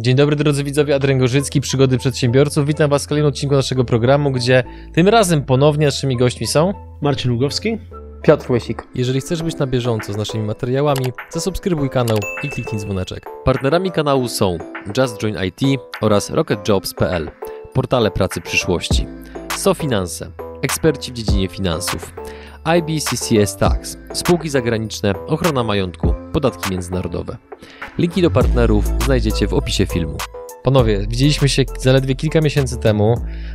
Dzień dobry drodzy widzowie, Adrian Gorzycki, Przygody Przedsiębiorców. Witam Was w kolejnym odcinku naszego programu, gdzie tym razem ponownie naszymi gośćmi są... Marcin Ługowski. Piotr Łysik. Jeżeli chcesz być na bieżąco z naszymi materiałami, zasubskrybuj kanał i kliknij dzwoneczek. Partnerami kanału są Just Join IT oraz RocketJobs.pl, portale pracy przyszłości, SoFinanse, eksperci w dziedzinie finansów, IBCCS Tax, spółki zagraniczne, ochrona majątku, podatki międzynarodowe. Linki do partnerów znajdziecie w opisie filmu. Panowie, widzieliśmy się zaledwie kilka miesięcy temu.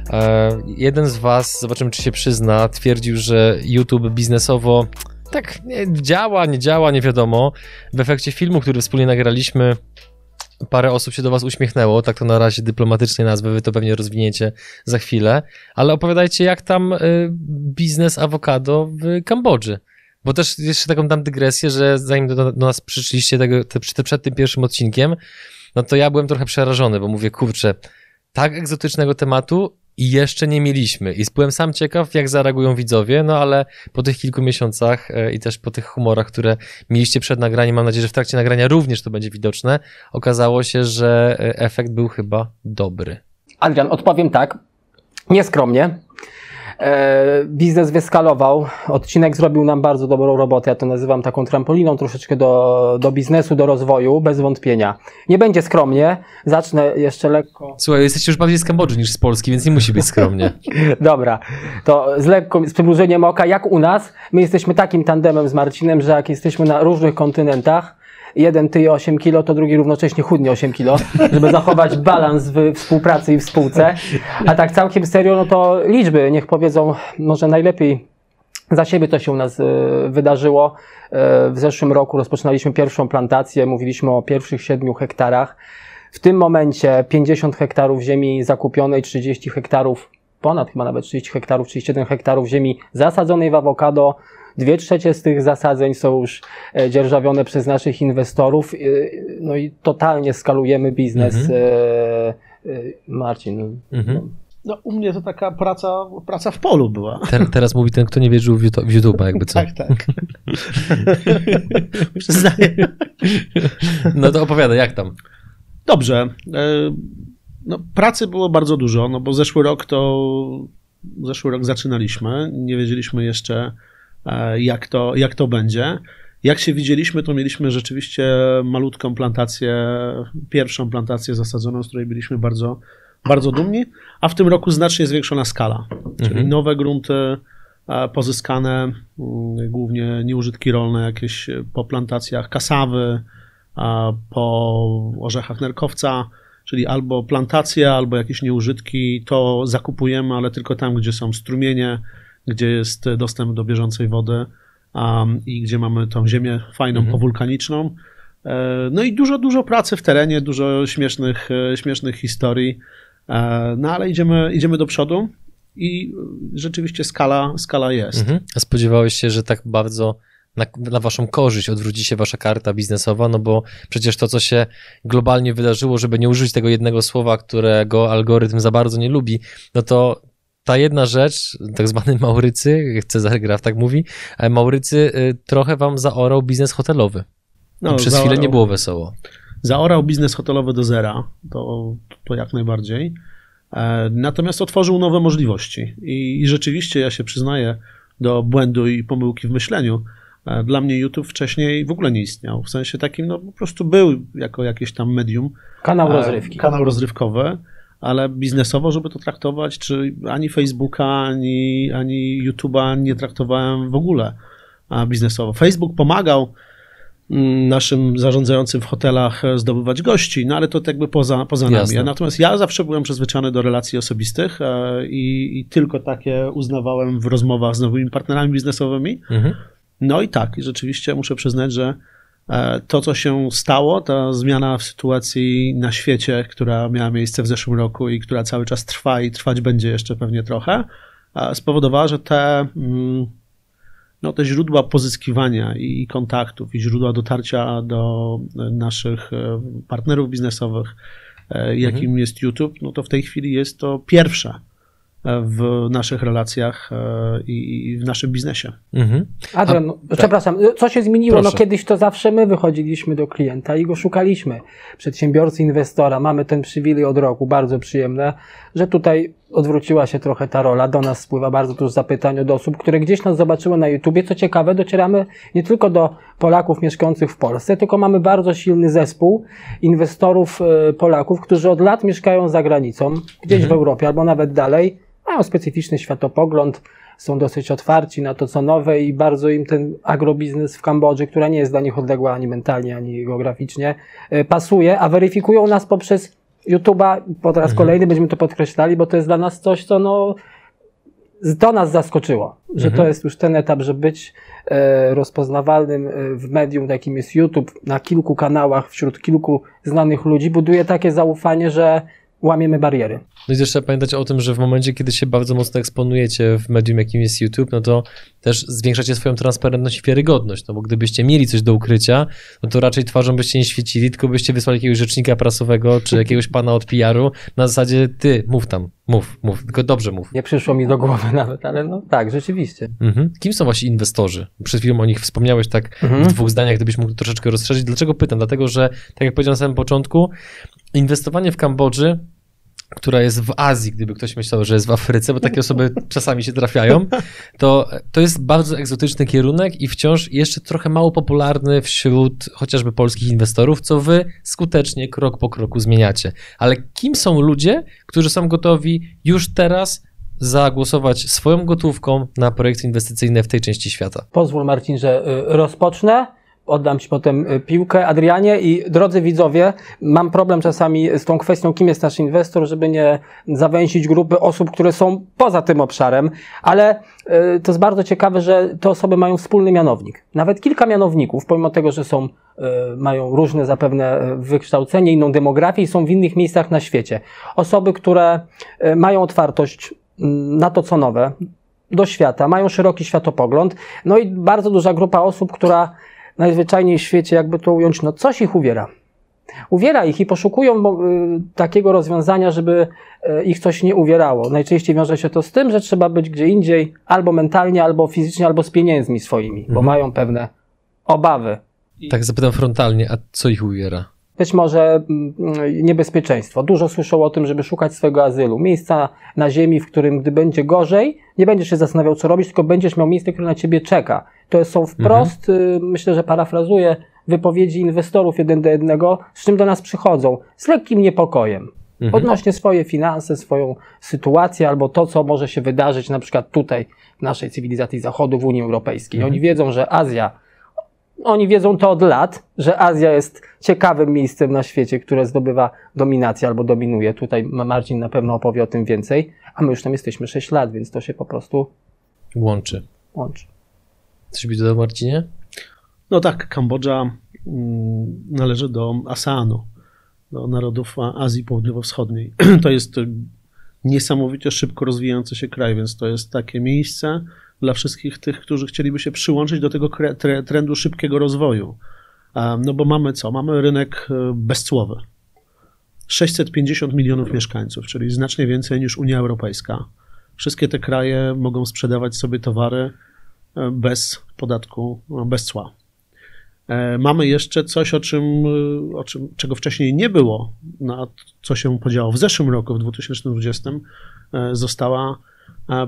E, jeden z Was, zobaczymy czy się przyzna, twierdził, że YouTube biznesowo tak nie, działa, nie działa, nie wiadomo. W efekcie filmu, który wspólnie nagraliśmy, parę osób się do Was uśmiechnęło, tak to na razie dyplomatycznie nazwę, Wy to pewnie rozwiniecie za chwilę. Ale opowiadajcie, jak tam y, biznes awokado w Kambodży. Bo też jeszcze taką tam dygresję, że zanim do, do nas przyszliście tego, te, przed, przed tym pierwszym odcinkiem, no to ja byłem trochę przerażony, bo mówię, kurczę, tak egzotycznego tematu i jeszcze nie mieliśmy. I byłem sam ciekaw, jak zareagują widzowie, no ale po tych kilku miesiącach e, i też po tych humorach, które mieliście przed nagraniem, mam nadzieję, że w trakcie nagrania również to będzie widoczne, okazało się, że e, efekt był chyba dobry. Adrian, odpowiem tak, nieskromnie. E, biznes wyskalował. Odcinek zrobił nam bardzo dobrą robotę. Ja to nazywam taką trampoliną troszeczkę do, do biznesu, do rozwoju, bez wątpienia. Nie będzie skromnie. Zacznę jeszcze lekko. Słuchaj, jesteście już bardziej z Kambodży niż z Polski, więc nie musi być skromnie. Dobra, to z lekką, z przymrużeniem oka, jak u nas, my jesteśmy takim tandemem z Marcinem, że jak jesteśmy na różnych kontynentach, jeden tyje 8 kilo, to drugi równocześnie chudnie 8 kilo, żeby zachować balans w współpracy i w spółce. A tak całkiem serio, no to liczby niech powiedzą może najlepiej za siebie to się u nas y, wydarzyło. Y, w zeszłym roku rozpoczynaliśmy pierwszą plantację, mówiliśmy o pierwszych 7 hektarach. W tym momencie 50 hektarów ziemi zakupionej, 30 hektarów, ponad chyba nawet 30 hektarów, 31 hektarów ziemi zasadzonej w awokado, Dwie trzecie z tych zasadzeń są już e, dzierżawione przez naszych inwestorów. E, no i totalnie skalujemy biznes. Mhm. E, Marcin. Mhm. No. no, u mnie to taka praca, praca w polu była. Ter, teraz mówi ten, kto nie wierzył w YouTube'a, jakby co. tak, tak. Przyznaję. no to opowiadaj, jak tam? Dobrze. No, pracy było bardzo dużo, no bo zeszły rok to zeszły rok zaczynaliśmy. Nie wiedzieliśmy jeszcze, jak to, jak to będzie. Jak się widzieliśmy, to mieliśmy rzeczywiście malutką plantację, pierwszą plantację zasadzoną, z której byliśmy bardzo, bardzo dumni, a w tym roku znacznie zwiększona skala, czyli mhm. nowe grunty e, pozyskane, mm, głównie nieużytki rolne, jakieś po plantacjach kasawy, po orzechach nerkowca, czyli albo plantacje, albo jakieś nieużytki, to zakupujemy, ale tylko tam, gdzie są strumienie, gdzie jest dostęp do bieżącej wody um, i gdzie mamy tą ziemię fajną, mhm. powulkaniczną. E, no i dużo, dużo pracy w terenie, dużo śmiesznych, e, śmiesznych historii. E, no ale idziemy, idziemy do przodu i rzeczywiście skala, skala jest. Mhm. A spodziewałeś się, że tak bardzo na, na, waszą korzyść odwróci się wasza karta biznesowa, no bo przecież to, co się globalnie wydarzyło, żeby nie użyć tego jednego słowa, którego algorytm za bardzo nie lubi, no to ta jedna rzecz, tak zwany Maurycy, Cezar Graf tak mówi, Maurycy y, trochę wam zaorał biznes hotelowy. No, przez zaorał, chwilę nie było wesoło. Zaorał biznes hotelowy do zera, to, to jak najbardziej. E, natomiast otworzył nowe możliwości I, i rzeczywiście ja się przyznaję do błędu i pomyłki w myśleniu. E, dla mnie YouTube wcześniej w ogóle nie istniał. W sensie takim, no po prostu był jako jakieś tam medium. Kanał e, rozrywki. Kanał rozrywkowy ale biznesowo, żeby to traktować, czy ani Facebooka, ani, ani YouTube'a nie traktowałem w ogóle biznesowo. Facebook pomagał mm, naszym zarządzającym w hotelach e, zdobywać gości, no ale to jakby poza, poza nami. Natomiast ja zawsze byłem przyzwyczajony do relacji osobistych e, i, i, tylko takie uznawałem w rozmowach z nowymi partnerami biznesowymi. Mhm. No i tak, i rzeczywiście muszę przyznać, że to, co się stało, ta zmiana w sytuacji na świecie, która miała miejsce w zeszłym roku i która cały czas trwa i trwać będzie jeszcze pewnie trochę, e, spowodowała, że te, mm, no, te źródła pozyskiwania i kontaktów, i źródła dotarcia do naszych e, partnerów biznesowych, jakim mhm. jest YouTube, no to w tej chwili jest to pierwsze w naszych relacjach e, i w naszym biznesie. Mhm. Adrian, no, tak. przepraszam, co się zmieniło? No kiedyś to zawsze my wychodziliśmy do klienta i go szukaliśmy. Przedsiębiorcy, inwestora. Mamy ten przywilej od roku, bardzo przyjemne, że tutaj odwróciła się trochę ta rola. Do nas spływa bardzo dużo zapytań od osób, które gdzieś nas zobaczyły na YouTubie. Co ciekawe, docieramy nie tylko do Polaków mieszkających w Polsce, tylko mamy bardzo silny zespół inwestorów e, Polaków, którzy od lat mieszkają za granicą, gdzieś mhm. w Europie albo nawet dalej mają specyficzny światopogląd, są dosyć otwarci na to, co nowe i bardzo im ten agrobiznes w Kambodży, która nie jest dla nich odległa ani mentalnie, ani geograficznie, e, pasuje, a weryfikują nas poprzez YouTube'a, po raz mhm. kolejny będziemy to podkreślali, bo to jest dla nas coś, co no, to nas zaskoczyło, że mhm. to jest już ten etap, że być e, rozpoznawalnym e, w medium, takim jest YouTube, na kilku kanałach, wśród kilku znanych ludzi, buduje takie zaufanie, że łamiemy bariery. No i też trzeba pamiętać o tym, że w momencie, kiedy się bardzo mocno eksponujecie w medium, jakim jest YouTube, no to też zwiększacie swoją transparentność i wiarygodność, no bo gdybyście mieli coś do ukrycia, no to raczej twarzą byście nie świecili, tylko byście wysłali jakiegoś rzecznika prasowego, czy jakiegoś pana od PR-u na zasadzie ty, mów tam, mów, mów, tylko dobrze mów. Nie przyszło mi do głowy nawet, ale no tak, rzeczywiście. Mhm. Kim są wasi inwestorzy? Przed chwilą o nich wspomniałeś tak mhm. w dwóch zdaniach, gdybyś mógł troszeczkę rozszerzyć. Dlaczego pytam? Dlatego, że tak jak powiedziałem na samym początku, inwestowanie w Kambodży która jest w Azji, gdyby ktoś myślał, że jest w Afryce, bo takie osoby czasami się trafiają, to, to jest bardzo egzotyczny kierunek i wciąż jeszcze trochę mało popularny wśród chociażby polskich inwestorów, co wy skutecznie krok po kroku zmieniacie. Ale kim są ludzie, którzy są gotowi już teraz zagłosować swoją gotówką na projekty inwestycyjne w tej części świata? Pozwól Marcin, że y, rozpocznę oddam Ci potem y, piłkę. Adrianie i drodzy widzowie, mam problem czasami z tą kwestią, kim jest nasz inwestor, żeby nie zawęzić grupy osób, które są poza tym obszarem, ale y, to jest bardzo ciekawe, że te osoby mają wspólny mianownik. Nawet kilka mianowników, pomimo tego, że są, y, mają różne zapewne wykształcenie, inną demografię i są w innych miejscach na świecie. Osoby, które mają otwartość mm, na to, co nowe, do świata, mają szeroki światopogląd, no i bardzo duża grupa osób, która najzwyczajniej w świecie, jakby to ująć, no coś ich uwiera. Uwiera ich i poszukują y, takiego rozwiązania, żeby y, ich coś nie uwierało. Najczęściej wiąże się to z tym, że trzeba być gdzie indziej, albo mentalnie, albo fizycznie, albo z pieniędzmi swoimi, mhm. bo mają pewne obawy. Tak zapytam frontalnie, a co ich uwiera? Być może mm, niebezpieczeństwo. Dużo słyszą o tym, żeby szukać swojego azylu. Miejsca na ziemi, w którym gdy będzie gorzej, nie będziesz się zastanawiał, co robić, tylko będziesz miał miejsce, które na ciebie czeka. To są wprost, mhm. myślę, że parafrazuję, wypowiedzi inwestorów jeden do jednego, z czym do nas przychodzą, z lekkim niepokojem. Mhm. Odnośnie swoje finanse, swoją sytuację albo to, co może się wydarzyć na przykład tutaj w naszej cywilizacji Zachodu, w Unii Europejskiej. Mhm. Oni wiedzą, że Azja oni wiedzą to od lat, że Azja jest ciekawym miejscem na świecie, które zdobywa dominację albo dominuje. Tutaj Marcin na pewno opowie o tym więcej, a my już tam jesteśmy 6 lat, więc to się po prostu łączy. łączy. Coś byś dodał, Marcinie? No tak, Kambodża mm, należy do ASEANu, do narodów Azji Południowo-Wschodniej. To jest niesamowicie szybko rozwijający się kraj, więc to jest takie miejsce, dla wszystkich tych, którzy chcieliby się przyłączyć do tego trendu szybkiego rozwoju. No bo mamy co? Mamy rynek e, bezcłowy. 650 milionów mieszkańców, czyli znacznie więcej niż Unia Europejska. Wszystkie te kraje mogą sprzedawać sobie towary e, bez podatku, no, bez cła. E, mamy jeszcze coś, o czym, o czym, czego wcześniej nie było, na co się podziało w zeszłym roku, w 2020, została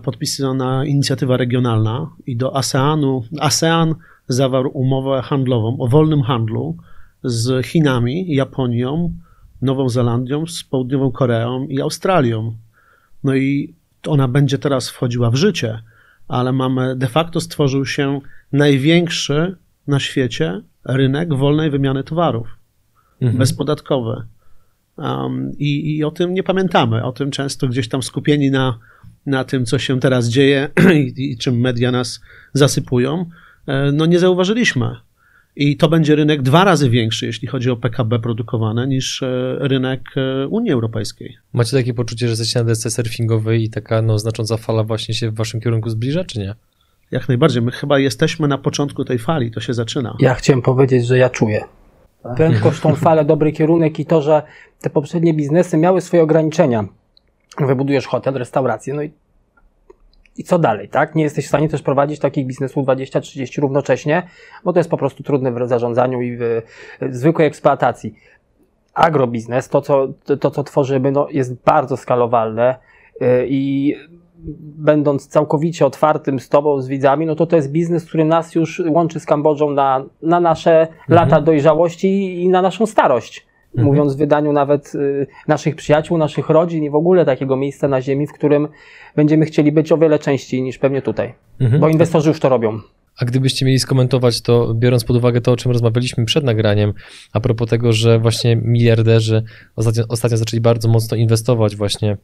podpisana inicjatywa regionalna i do ASEANu, ASEAN zawarł umowę handlową o wolnym handlu z Chinami, Japonią, Nową Zelandią, z Południową Koreą i Australią. No i ona będzie teraz wchodziła w życie, ale mamy, de facto stworzył się największy na świecie rynek wolnej wymiany towarów, mhm. bezpodatkowy. Um, i, I o tym nie pamiętamy, o tym często gdzieś tam skupieni na na tym, co się teraz dzieje i, i czym media nas zasypują, e, no nie zauważyliśmy. I to będzie rynek dwa razy większy, jeśli chodzi o PKB produkowane, niż e, rynek e, Unii Europejskiej. Macie takie poczucie, że jesteście na desce surfingowej i taka no, znacząca fala właśnie się w waszym kierunku zbliża, czy nie? Jak najbardziej. My chyba jesteśmy na początku tej fali, to się zaczyna. Ja chciałem powiedzieć, że ja czuję. Prędkość, tą falę, dobry kierunek i to, że te poprzednie biznesy miały swoje ograniczenia wybudujesz hotel, restaurację, no i i co dalej, tak? Nie jesteś w stanie też prowadzić takich biznesów 20-30 równocześnie, bo to jest po prostu trudne w zarządzaniu i w, w zwykłej eksploatacji. Agrobiznes, to co, to, co tworzymy, no, jest bardzo skalowalne yy, i będąc całkowicie otwartym z Tobą, z widzami, no to to jest biznes, który nas już łączy z Kambodżą na, na nasze mhm. lata dojrzałości i na naszą starość. Mhm. Mówiąc w wydaniu nawet y, naszych przyjaciół, naszych rodzin i w ogóle takiego miejsca na ziemi, w którym będziemy chcieli być o wiele częściej niż pewnie tutaj. Mhm. Bo inwestorzy już to robią. A gdybyście mieli skomentować to, biorąc pod uwagę to, o czym rozmawialiśmy przed nagraniem, a propos tego, że właśnie miliarderzy ostatnio, ostatnio zaczęli bardzo mocno inwestować właśnie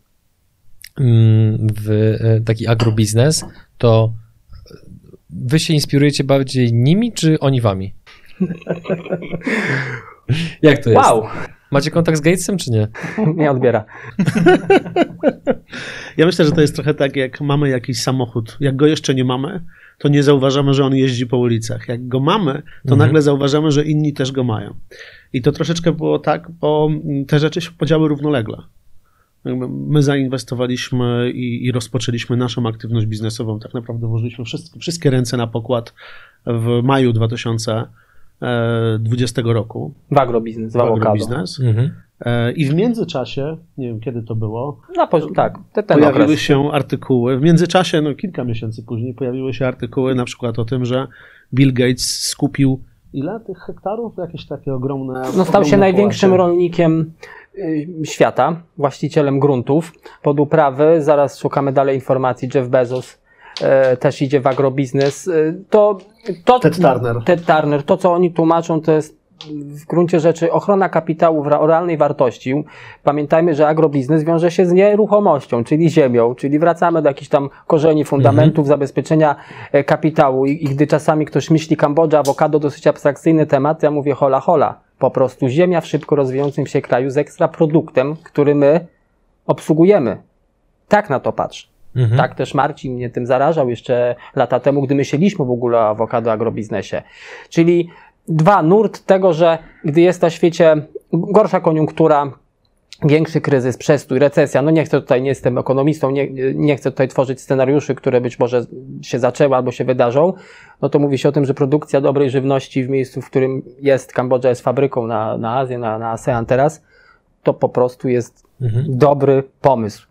mm, w e, taki agrobiznes, to wy się inspirujecie bardziej nimi, czy oni wami? Jak to jest? Wow! Macie kontakt z Gatesem, czy nie? Nie odbiera. Ja myślę, że to jest trochę tak, jak mamy jakiś samochód. Jak go jeszcze nie mamy, to nie zauważamy, że on jeździ po ulicach. Jak go mamy, to mhm. nagle zauważamy, że inni też go mają. I to troszeczkę było tak, bo te rzeczy się podziały równolegle. My zainwestowaliśmy i, i, rozpoczęliśmy naszą aktywność biznesową. Tak naprawdę włożyliśmy wszystkie, wszystkie ręce na pokład w maju 2000 2020 e, roku. W agrobiznes, w agrobiznes. Mhm. E, I w międzyczasie, nie wiem kiedy to było, Na tak, te, ten pojawiły okres. się artykuły. W międzyczasie, no kilka miesięcy później, pojawiły się artykuły na przykład o tym, że Bill Gates skupił ile tych hektarów? Jakieś takie ogromne. No, stał się największym rolnikiem y, świata, właścicielem gruntów pod uprawy. Zaraz szukamy dalej informacji. Jeff Bezos też idzie w agrobiznes. E, to, to, Ted Turner. Ted Turner. To, co oni tłumaczą, to jest w gruncie rzeczy ochrona kapitału w realnej wartości. Pamiętajmy, że agrobiznes wiąże się z nieruchomością, czyli ziemią, czyli wracamy do jakichś tam korzeni, fundamentów mhm. zabezpieczenia e, kapitału I, I, gdy czasami ktoś myśli Kambodża, awokado, dosyć abstrakcyjny temat, ja mówię hola hola. Po prostu ziemia w szybko rozwijającym się kraju z ekstra produktem, który my obsługujemy. Tak na to patrz. Mhm. Tak też Marcin mnie tym zarażał jeszcze lata temu, gdy myśleliśmy w ogóle o awokado agrobiznesie. Czyli dwa, nurt tego, że gdy jest na świecie gorsza koniunktura, większy kryzys, przestój, recesja, no nie chcę tutaj, nie jestem ekonomistą, nie, nie chcę tutaj tworzyć scenariuszy, które być może się zaczęły albo się wydarzą, no to mówi się o tym, że produkcja dobrej żywności w miejscu, w którym jest, Kambodża jest fabryką na, na Azję, na, na ASEAN teraz, to po prostu jest mhm. dobry pomysł.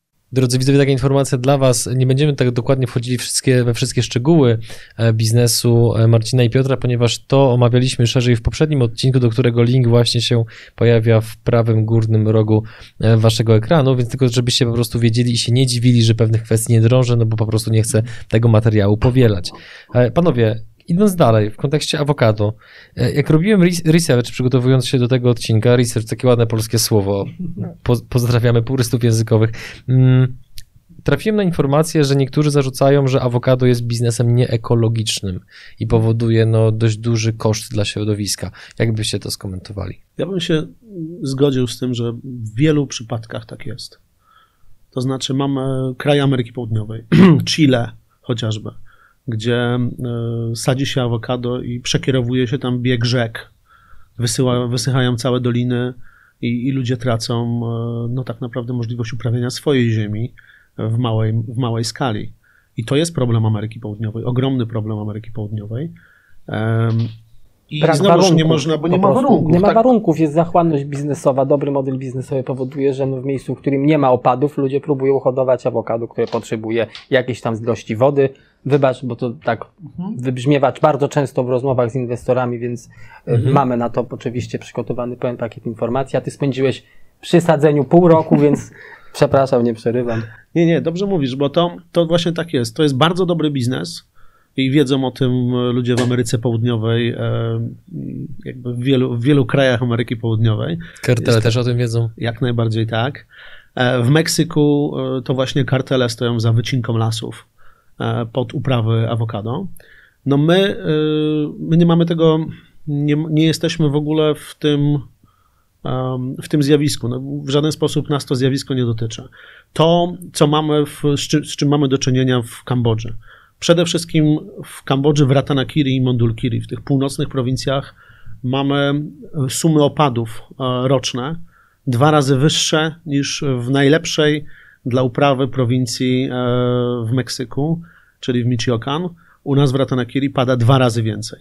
Drodzy widzowie, taka informacja dla Was. Nie będziemy tak dokładnie wchodzili wszystkie, we wszystkie szczegóły e, biznesu e, Marcina i Piotra, ponieważ to omawialiśmy szerzej w poprzednim odcinku, do którego link właśnie się pojawia w prawym górnym rogu e, Waszego ekranu, więc tylko żebyście po prostu wiedzieli i się nie dziwili, że pewnych kwestii nie drążę, no bo po prostu nie chcę tego materiału powielać. Panowie, idąc dalej, w kontekście awokado, e, jak robiłem research przygotowując się do tego odcinka, research, takie ładne polskie słowo, po, pozdrawiamy purystów językowych, mm, trafiłem na informację, że niektórzy zarzucają, że awokado jest biznesem nieekologicznym i powoduje no, dość duży koszt dla środowiska. Jak byście to skomentowali? Ja bym się zgodził z tym, że w wielu przypadkach tak jest. To znaczy mamy kraje Ameryki Południowej, Chile chociażby, gdzie e, sadzi się awokado i przekierowuje się tam bieg rzek. Wysyła, wysychają całe doliny i, i ludzie tracą e, no tak naprawdę możliwość uprawiania swojej ziemi w małej, w małej skali. I to jest problem Ameryki Południowej, ogromny problem Ameryki Południowej. I Brak warunków, nie można, bo nie ma warunków. Nie ma tak? warunków, jest zachłanność biznesowa, dobry model biznesowy powoduje, że no w miejscu, w którym nie ma opadów, ludzie próbują hodować awokado, które potrzebuje jakiejś tam ilości wody. Wybacz, bo to tak mhm. wybrzmiewa bardzo często w rozmowach z inwestorami, więc e, mhm. mamy na to oczywiście przygotowany pełen pakiet informacji, a ty spędziłeś przy sadzeniu pół roku, więc przepraszam, nie przerywam. Nie, nie, dobrze mówisz, bo to, to właśnie tak jest. To jest bardzo dobry biznes, i wiedzą o tym ludzie w Ameryce Południowej, e, jakby w wielu, w wielu krajach Ameryki Południowej. Kartele Jest, też o tym wiedzą. Jak najbardziej tak. E, w Meksyku e, to właśnie kartele stoją za wycinką lasów pod uprawy awokado. No my, my nie mamy tego, nie, nie jesteśmy w ogóle w tym, w tym zjawisku. No, w żaden sposób nas to zjawisko nie dotyczy. To, co mamy, w, z, czym, z czym mamy do czynienia w Kambodży. Przede wszystkim w Kambodży, w Ratanakiri i Mondulkiri, w tych północnych prowincjach, mamy sumy opadów e, roczne dwa razy wyższe niż w najlepszej dla uprawy prowincji e, w Meksyku, czyli w Michoacán. U nas w Ratanakiri pada dwa razy więcej.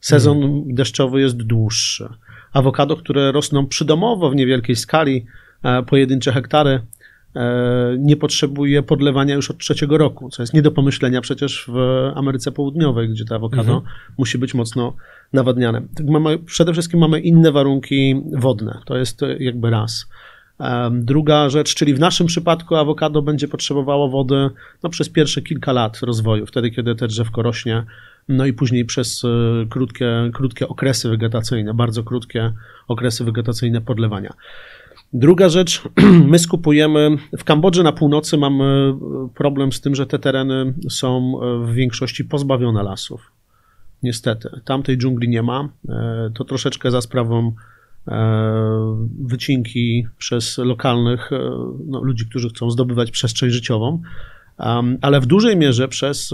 Sezon hmm. deszczowy jest dłuższy. Awokado, które rosną przydomowo w niewielkiej skali, e, pojedyncze hektary, nie potrzebuje podlewania już od trzeciego roku, co jest nie do pomyślenia przecież w Ameryce Południowej, gdzie to awokado mhm. musi być mocno nawadniane. Tak mamy, przede wszystkim mamy inne warunki wodne, to jest jakby raz. Druga rzecz, czyli w naszym przypadku awokado będzie potrzebowało wody no, przez pierwsze kilka lat rozwoju, wtedy kiedy te drzewko rośnie, no i później przez e, krótkie, krótkie okresy wegetacyjne, bardzo krótkie okresy wegetacyjne podlewania. Druga rzecz, my skupujemy, w Kambodży na północy mamy e, problem z tym, że te tereny są e, w większości pozbawione lasów. Niestety, tamtej dżungli nie ma. E, to troszeczkę za sprawą wycinki przez lokalnych no, ludzi, którzy chcą zdobywać przestrzeń życiową, ale w dużej mierze przez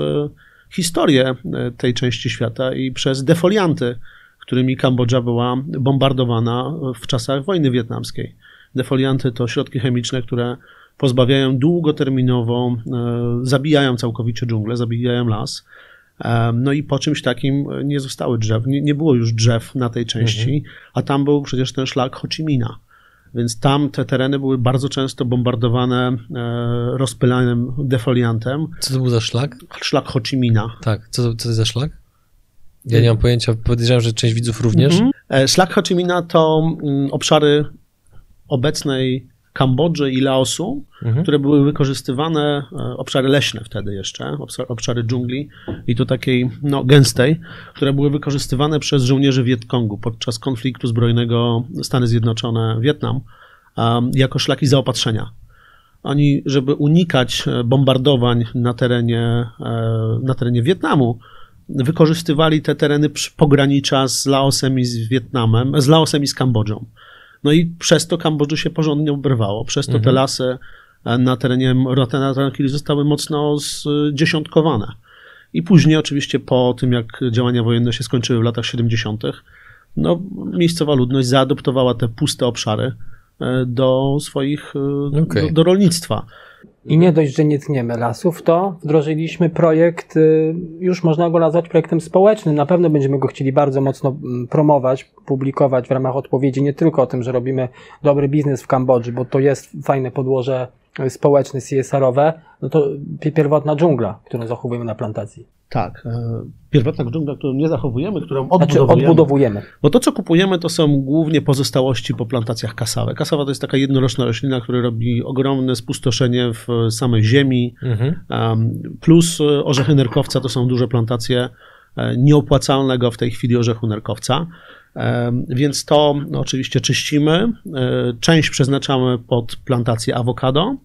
historię tej części świata i przez defolianty, którymi Kambodża była bombardowana w czasach wojny wietnamskiej. Defolianty to środki chemiczne, które pozbawiają długoterminowo, e, zabijają całkowicie dżunglę, zabijają las. E, no i po czymś takim nie zostały drzew, nie, nie było już drzew na tej części, mhm. a tam był przecież ten szlak Ho Chi Minha. Więc tam te tereny były bardzo często bombardowane e, rozpylanym defoliantem. Co to był za szlak? Szlak Ho Chi Minha. Tak, co, co to jest za szlak? Ja nie mam pojęcia, podejrzewam, że część widzów również. Mhm. Szlak Ho Chi Minha to mm, obszary obecnej Kambodży i Laosu, mhm. które były wykorzystywane, e, obszary leśne wtedy jeszcze, obszary dżungli i to takiej no, gęstej, które były wykorzystywane przez żołnierzy Wietkongu podczas konfliktu zbrojnego Stany Zjednoczone-Wietnam jako szlaki zaopatrzenia. Oni, żeby unikać e, bombardowań na terenie, e, na terenie Wietnamu, wykorzystywali te tereny pogranicza z Laosem i z Wietnamem, z Laosem i z Kambodżą. No i przez to Kambodży się porządnie oberwało. Przez to te mhm. lasy e, na terenie Rotenatrakili zostały mocno zdziesiątkowane. I później oczywiście po tym, jak działania wojenne się skończyły w latach 70., no, miejscowa ludność zaadoptowała te puste obszary e, do swoich, e, okay. do, do rolnictwa. I nie dość, że nie tniemy lasów, to wdrożyliśmy projekt, y, już można go nazwać projektem społecznym. Na pewno będziemy go chcieli bardzo mocno mm, promować, publikować w ramach odpowiedzi nie tylko o tym, że robimy dobry biznes w Kambodży, bo to jest fajne podłoże społeczne, CSR-owe, no to pierwotna dżungla, którą zachowujemy na plantacji. Tak. E, pierwotna dżungla, którą nie zachowujemy, którą odbudowujemy. Znaczy odbudowujemy. Bo to, co kupujemy, to są głównie pozostałości po plantacjach kasały. Kasawa to jest taka jednoroczna roślina, która robi ogromne spustoszenie w samej ziemi. Mhm. Plus orzechy nerkowca to są duże plantacje e, nieopłacalnego w tej chwili orzechu nerkowca. Więc to oczywiście czyścimy. E, część przeznaczamy pod plantację awokado,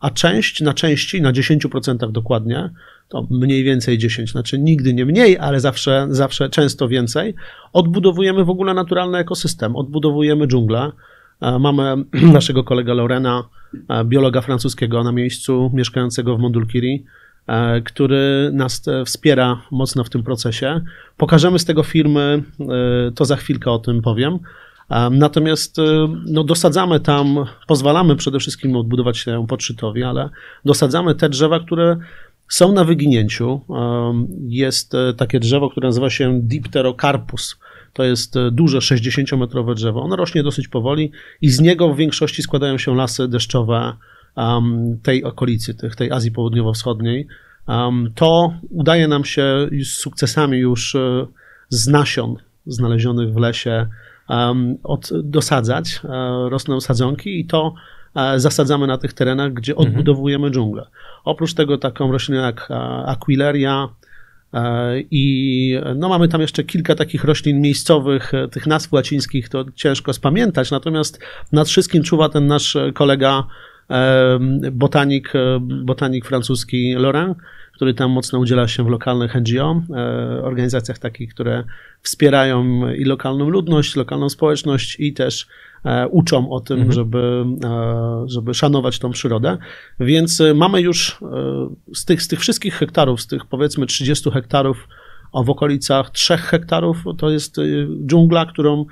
a część na części, na 10% dokładnie, to mniej więcej 10, znaczy nigdy nie mniej, ale zawsze, zawsze często więcej, odbudowujemy w ogóle naturalny ekosystem, odbudowujemy dżunglę. E, mamy naszego kolega Lorena, e, biologa francuskiego na miejscu, mieszkającego w Mondulkiri, który nas wspiera mocno w tym procesie. Pokażemy z tego filmy, to za chwilkę o tym powiem. Natomiast no, dosadzamy tam, pozwalamy przede wszystkim odbudować się podszytowi, ale dosadzamy te drzewa, które są na wyginięciu. Jest e, takie drzewo, które nazywa się Dipterocarpus. To jest e, duże 60-metrowe drzewo. Ono rośnie dosyć powoli i z niego w większości składają się lasy deszczowe tej okolicy, tej Azji Południowo-Wschodniej. To udaje nam się z sukcesami już e, z nasion znalezionych w lesie od, dosadzać. Rosną sadzonki i to zasadzamy na tych terenach, gdzie mhm. odbudowujemy dżunglę. Oprócz tego taką roślinę jak Aquileria i no mamy tam jeszcze kilka takich roślin miejscowych, e, tych nazw łacińskich to ciężko spamiętać, natomiast nad wszystkim czuwa ten nasz kolega botanik, botanik francuski Laurent, który tam mocno udziela się w lokalnych NGO, organizacjach takich, które wspierają i lokalną ludność, lokalną społeczność i też uczą o tym, mhm. żeby, żeby szanować tą przyrodę. Więc mamy już z tych, z tych wszystkich hektarów, z tych powiedzmy 30 hektarów, a w okolicach 3 hektarów to jest dżungla, którą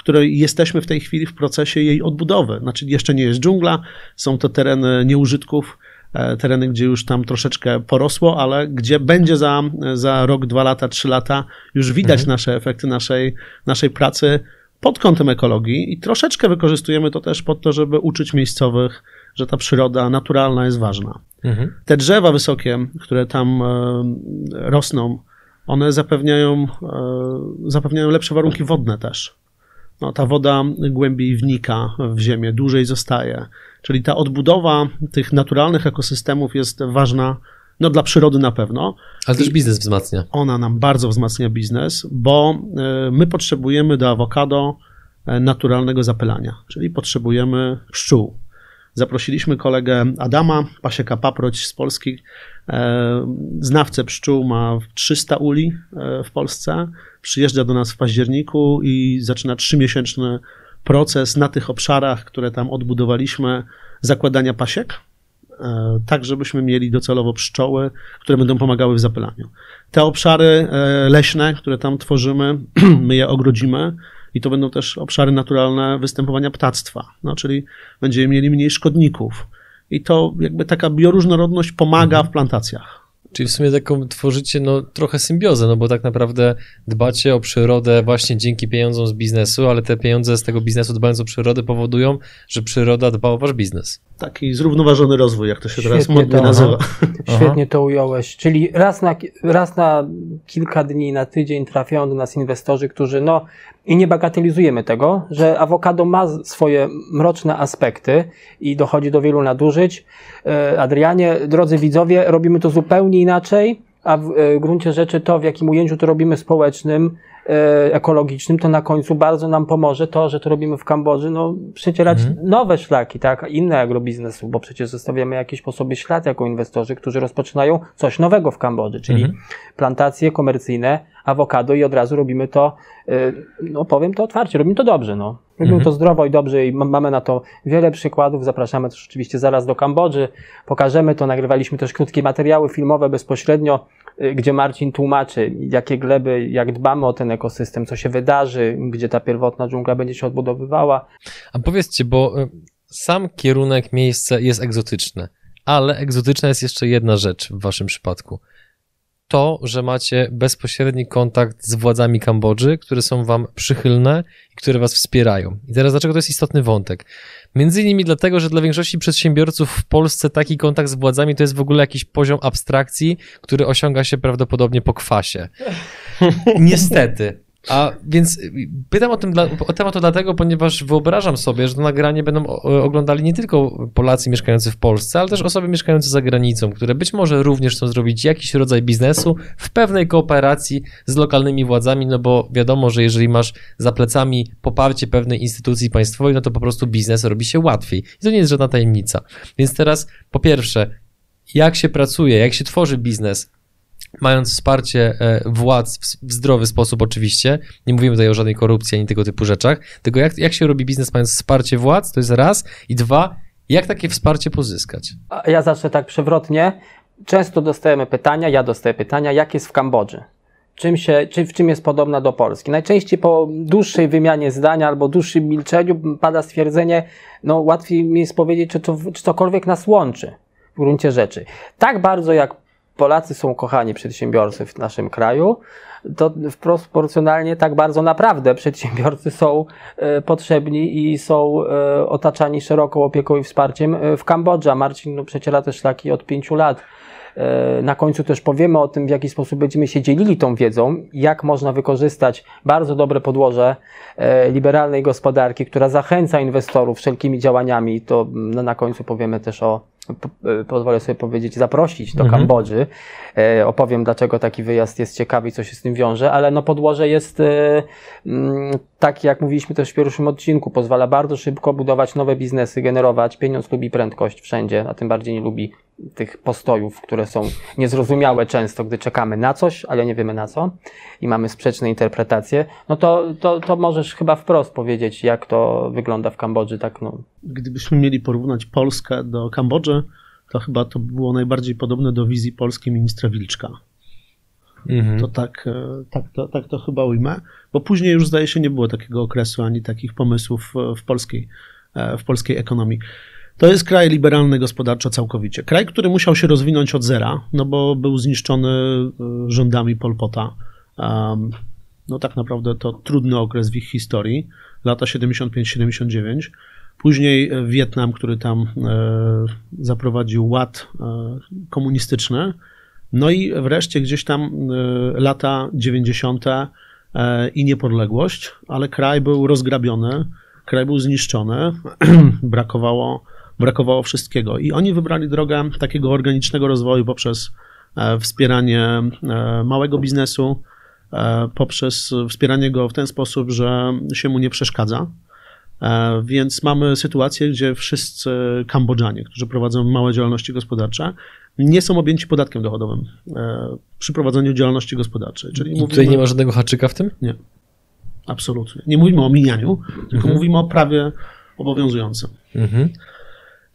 której jesteśmy w tej chwili w procesie jej odbudowy. Znaczy, jeszcze nie jest dżungla, są to tereny nieużytków, e, tereny, gdzie już tam troszeczkę porosło, ale gdzie będzie za, za rok, dwa lata, trzy lata już widać mhm. nasze efekty naszej, naszej pracy pod kątem ekologii i troszeczkę wykorzystujemy to też pod to, żeby uczyć miejscowych, że ta przyroda naturalna jest ważna. Mhm. Te drzewa wysokie, które tam e, rosną, one zapewniają, e, zapewniają lepsze warunki wodne też. No, ta woda głębiej wnika w ziemię, dłużej zostaje. Czyli ta odbudowa tych naturalnych ekosystemów jest ważna no, dla przyrody na pewno. Ale też biznes wzmacnia. Ona nam bardzo wzmacnia biznes, bo e, my potrzebujemy do awokado e, naturalnego zapylania, czyli potrzebujemy pszczół. Zaprosiliśmy kolegę Adama, pasieka paproć z Polski, znawcę pszczół, ma 300 uli e, w Polsce, przyjeżdża do nas w październiku i zaczyna trzymiesięczny proces na tych obszarach, które tam odbudowaliśmy, zakładania pasiek, e, tak żebyśmy mieli docelowo pszczoły, które będą pomagały w zapylaniu. Te obszary leśne, które tam tworzymy, my je ogrodzimy, i to będą też obszary naturalne występowania ptactwa, no, czyli będziemy mieli mniej szkodników. I to jakby taka bioróżnorodność pomaga mhm. w plantacjach. Czyli w sumie taką tworzycie no, trochę symbiozę, no bo tak naprawdę dbacie o przyrodę właśnie dzięki pieniądzom z biznesu, ale te pieniądze z tego biznesu dbając o przyrodę powodują, że przyroda dba o wasz biznes. Taki zrównoważony rozwój, jak to się Świetnie teraz modnie to, nazywa. Świetnie to ująłeś. Czyli raz na, raz na kilka dni, na tydzień trafiają do nas inwestorzy, którzy no i nie bagatelizujemy tego, że awokado ma swoje mroczne aspekty i dochodzi do wielu nadużyć. E, Adrianie, drodzy widzowie, robimy to zupełnie inaczej, a w e, gruncie rzeczy to, w jakim ujęciu to robimy społecznym, ekologicznym, to na końcu bardzo nam pomoże to, że to robimy w Kambodży, no przecierać mhm. nowe szlaki, tak, inne agrobiznesu, bo przecież zostawiamy jakiś po sobie ślad jako inwestorzy, którzy rozpoczynają coś nowego w Kambodży, czyli mhm. plantacje komercyjne, awokado i od razu robimy to, y, no powiem to otwarcie, robimy to dobrze, no. Robimy mhm. to zdrowo i dobrze i mamy na to wiele przykładów. Zapraszamy też oczywiście zaraz do Kambodży. Pokażemy to. Nagrywaliśmy też krótkie materiały filmowe bezpośrednio, y, gdzie Marcin tłumaczy, jakie gleby, jak dbamy o ten ekosystem, co się wydarzy, gdzie ta pierwotna dżungla będzie się odbudowywała. A powiedzcie, bo y, sam kierunek, miejsce jest egzotyczne, ale egzotyczna jest jeszcze jedna rzecz w waszym przypadku – to, że macie bezpośredni kontakt z władzami Kambodży, które są wam przychylne i które was wspierają. I teraz dlaczego to jest istotny wątek? Między innymi dlatego, że dla większości przedsiębiorców w Polsce taki kontakt z władzami to jest w ogóle jakiś poziom abstrakcji, który osiąga się prawdopodobnie po kwasie. Niestety. A więc y, pytam o, tym dla, o temat to dlatego, ponieważ wyobrażam sobie, że to nagranie będą oglądali nie tylko Polacy mieszkający w Polsce, ale też osoby mieszkające za granicą, które być może również chcą zrobić jakiś rodzaj biznesu w pewnej kooperacji z lokalnymi władzami, no bo wiadomo, że jeżeli masz za plecami poparcie pewnej instytucji państwowej, no to po prostu biznes robi się łatwiej. I to nie jest żadna tajemnica. Więc teraz po pierwsze, jak się pracuje, jak się tworzy biznes mając wsparcie e, władz w zdrowy sposób oczywiście, nie mówimy tutaj o żadnej korupcji ani tego typu rzeczach, tylko jak, jak się robi biznes mając wsparcie władz, to jest raz, i dwa, jak takie wsparcie pozyskać? Ja zacznę tak przewrotnie. Często dostajemy pytania, ja dostaję pytania, jak jest w Kambodży? Czym się, czy, w czym jest podobna do Polski? Najczęściej po dłuższej wymianie zdania albo dłuższym milczeniu pada stwierdzenie, no łatwiej mi jest powiedzieć, czy, to, czy cokolwiek nas łączy w gruncie rzeczy. Tak bardzo jak Polacy są kochani przedsiębiorcy w naszym kraju, to wprost proporcjonalnie tak bardzo naprawdę przedsiębiorcy są e, potrzebni i są e, otaczani szeroką opieką i wsparciem e, w Kambodży. Marcin no, przeciera te szlaki od pięciu lat. Na końcu też powiemy o tym, w jaki sposób będziemy się dzielili tą wiedzą, jak można wykorzystać bardzo dobre podłoże liberalnej gospodarki, która zachęca inwestorów wszelkimi działaniami. To no, na końcu powiemy też o pozwolę sobie powiedzieć, zaprosić do Mhm. Kambodży. E, opowiem, dlaczego taki wyjazd jest ciekawy i co się z tym wiąże, ale no podłoże jest e, mm, tak, jak mówiliśmy też w pierwszym odcinku, pozwala bardzo szybko budować nowe biznesy, generować. Pieniądz lubi prędkość wszędzie, a tym bardziej nie lubi tych postojów, które są niezrozumiałe często, gdy czekamy na coś, ale nie wiemy na co i mamy sprzeczne interpretacje. No to, to, to możesz chyba wprost powiedzieć, jak to wygląda w Kambodży, tak no, Gdybyśmy mieli porównać Polskę do Kambodży, to chyba to było najbardziej podobne do wizji polskiej ministra Wilczka. Mhm. To tak, e, tak, to, tak to chyba ujmę, bo później już zdaje się nie było takiego okresu ani takich pomysłów e, w polskiej, e, w polskiej ekonomii. To jest kraj liberalny gospodarczo całkowicie. Kraj, który musiał się rozwinąć od zera, no bo był zniszczony rządami Pol Pota. Um, no tak naprawdę to trudny okres w ich historii, lata 75-79. Później e, Wietnam, który tam e, zaprowadził ład e, komunistyczny. No i wreszcie gdzieś tam lata 90. e, i niepodległość, ale kraj był rozgrabiony, kraj był zniszczony, brakowało, brakowało wszystkiego. I oni wybrali drogę takiego organicznego rozwoju poprzez wspieranie małego biznesu, poprzez wspieranie go w ten sposób, że się mu nie przeszkadza. E, Więc mamy sytuację, gdzie wszyscy Kambodżanie, którzy prowadzą małe działalności gospodarcze, nie są objęci podatkiem dochodowym e, przy prowadzeniu działalności gospodarczej. Czyli I mówimy, tutaj nie ma żadnego haczyka w tym? nie, absolutnie. Nie mówimy o omijaniu, tylko Mhm. mówimy o prawie obowiązującym. Mhm.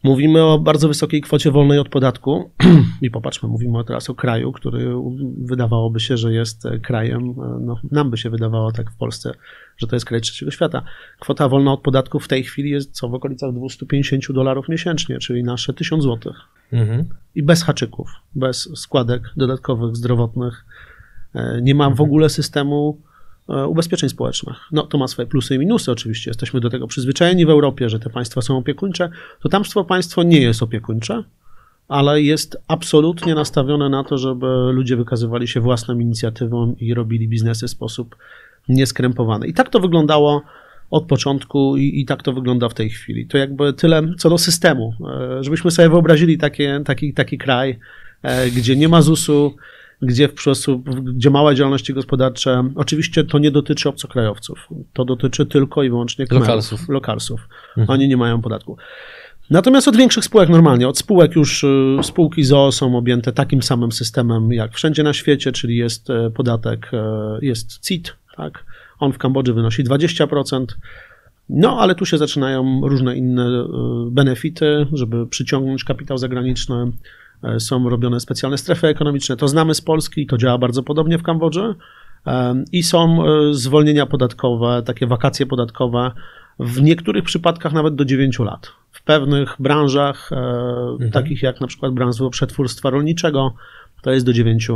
Mówimy o bardzo wysokiej kwocie wolnej od podatku i popatrzmy, mówimy teraz o kraju, który wydawałoby się, że jest krajem, no, nam by się wydawało tak w Polsce, że to jest kraj trzeciego świata. Kwota wolna od podatku w tej chwili jest co w okolicach 250 dolarów miesięcznie, czyli nasze 1000 złotych. Mhm. I bez haczyków, bez składek dodatkowych, zdrowotnych. E, Nie ma w ogóle systemu e, ubezpieczeń społecznych. No to ma swoje plusy i minusy oczywiście. Jesteśmy do tego przyzwyczajeni w Europie, że te państwa są opiekuńcze. To tamstwo państwo nie jest opiekuńcze, ale jest absolutnie nastawione na to, żeby ludzie wykazywali się własną inicjatywą i robili biznesy w sposób nieskrępowany. I tak to wyglądało od początku i, i tak to wygląda w tej chwili. To jakby tyle co do systemu, e, żebyśmy sobie wyobrazili takie, taki, taki kraj, e, gdzie nie ma ZUS-u, gdzie w gdzie małe działalności gospodarcze, oczywiście to nie dotyczy obcokrajowców, to dotyczy tylko i wyłącznie Khmerów, Lokalsów. lokalsów. Oni nie mają podatku. Natomiast od większych spółek normalnie, od spółek już y, spółki ZOO są objęte takim samym systemem jak wszędzie na świecie, czyli jest e, podatek, e, jest CIT, tak? On w Kambodży wynosi 20%. No, ale tu się zaczynają różne inne e, benefity, żeby przyciągnąć kapitał zagraniczny. E, Są robione specjalne strefy ekonomiczne. To znamy z Polski, to działa bardzo podobnie w Kambodży. E, I są e, zwolnienia podatkowe, takie wakacje podatkowe, w niektórych przypadkach nawet do 9 lat. W pewnych branżach, e, takich jak na przykład branża przetwórstwa rolniczego, to jest do 9,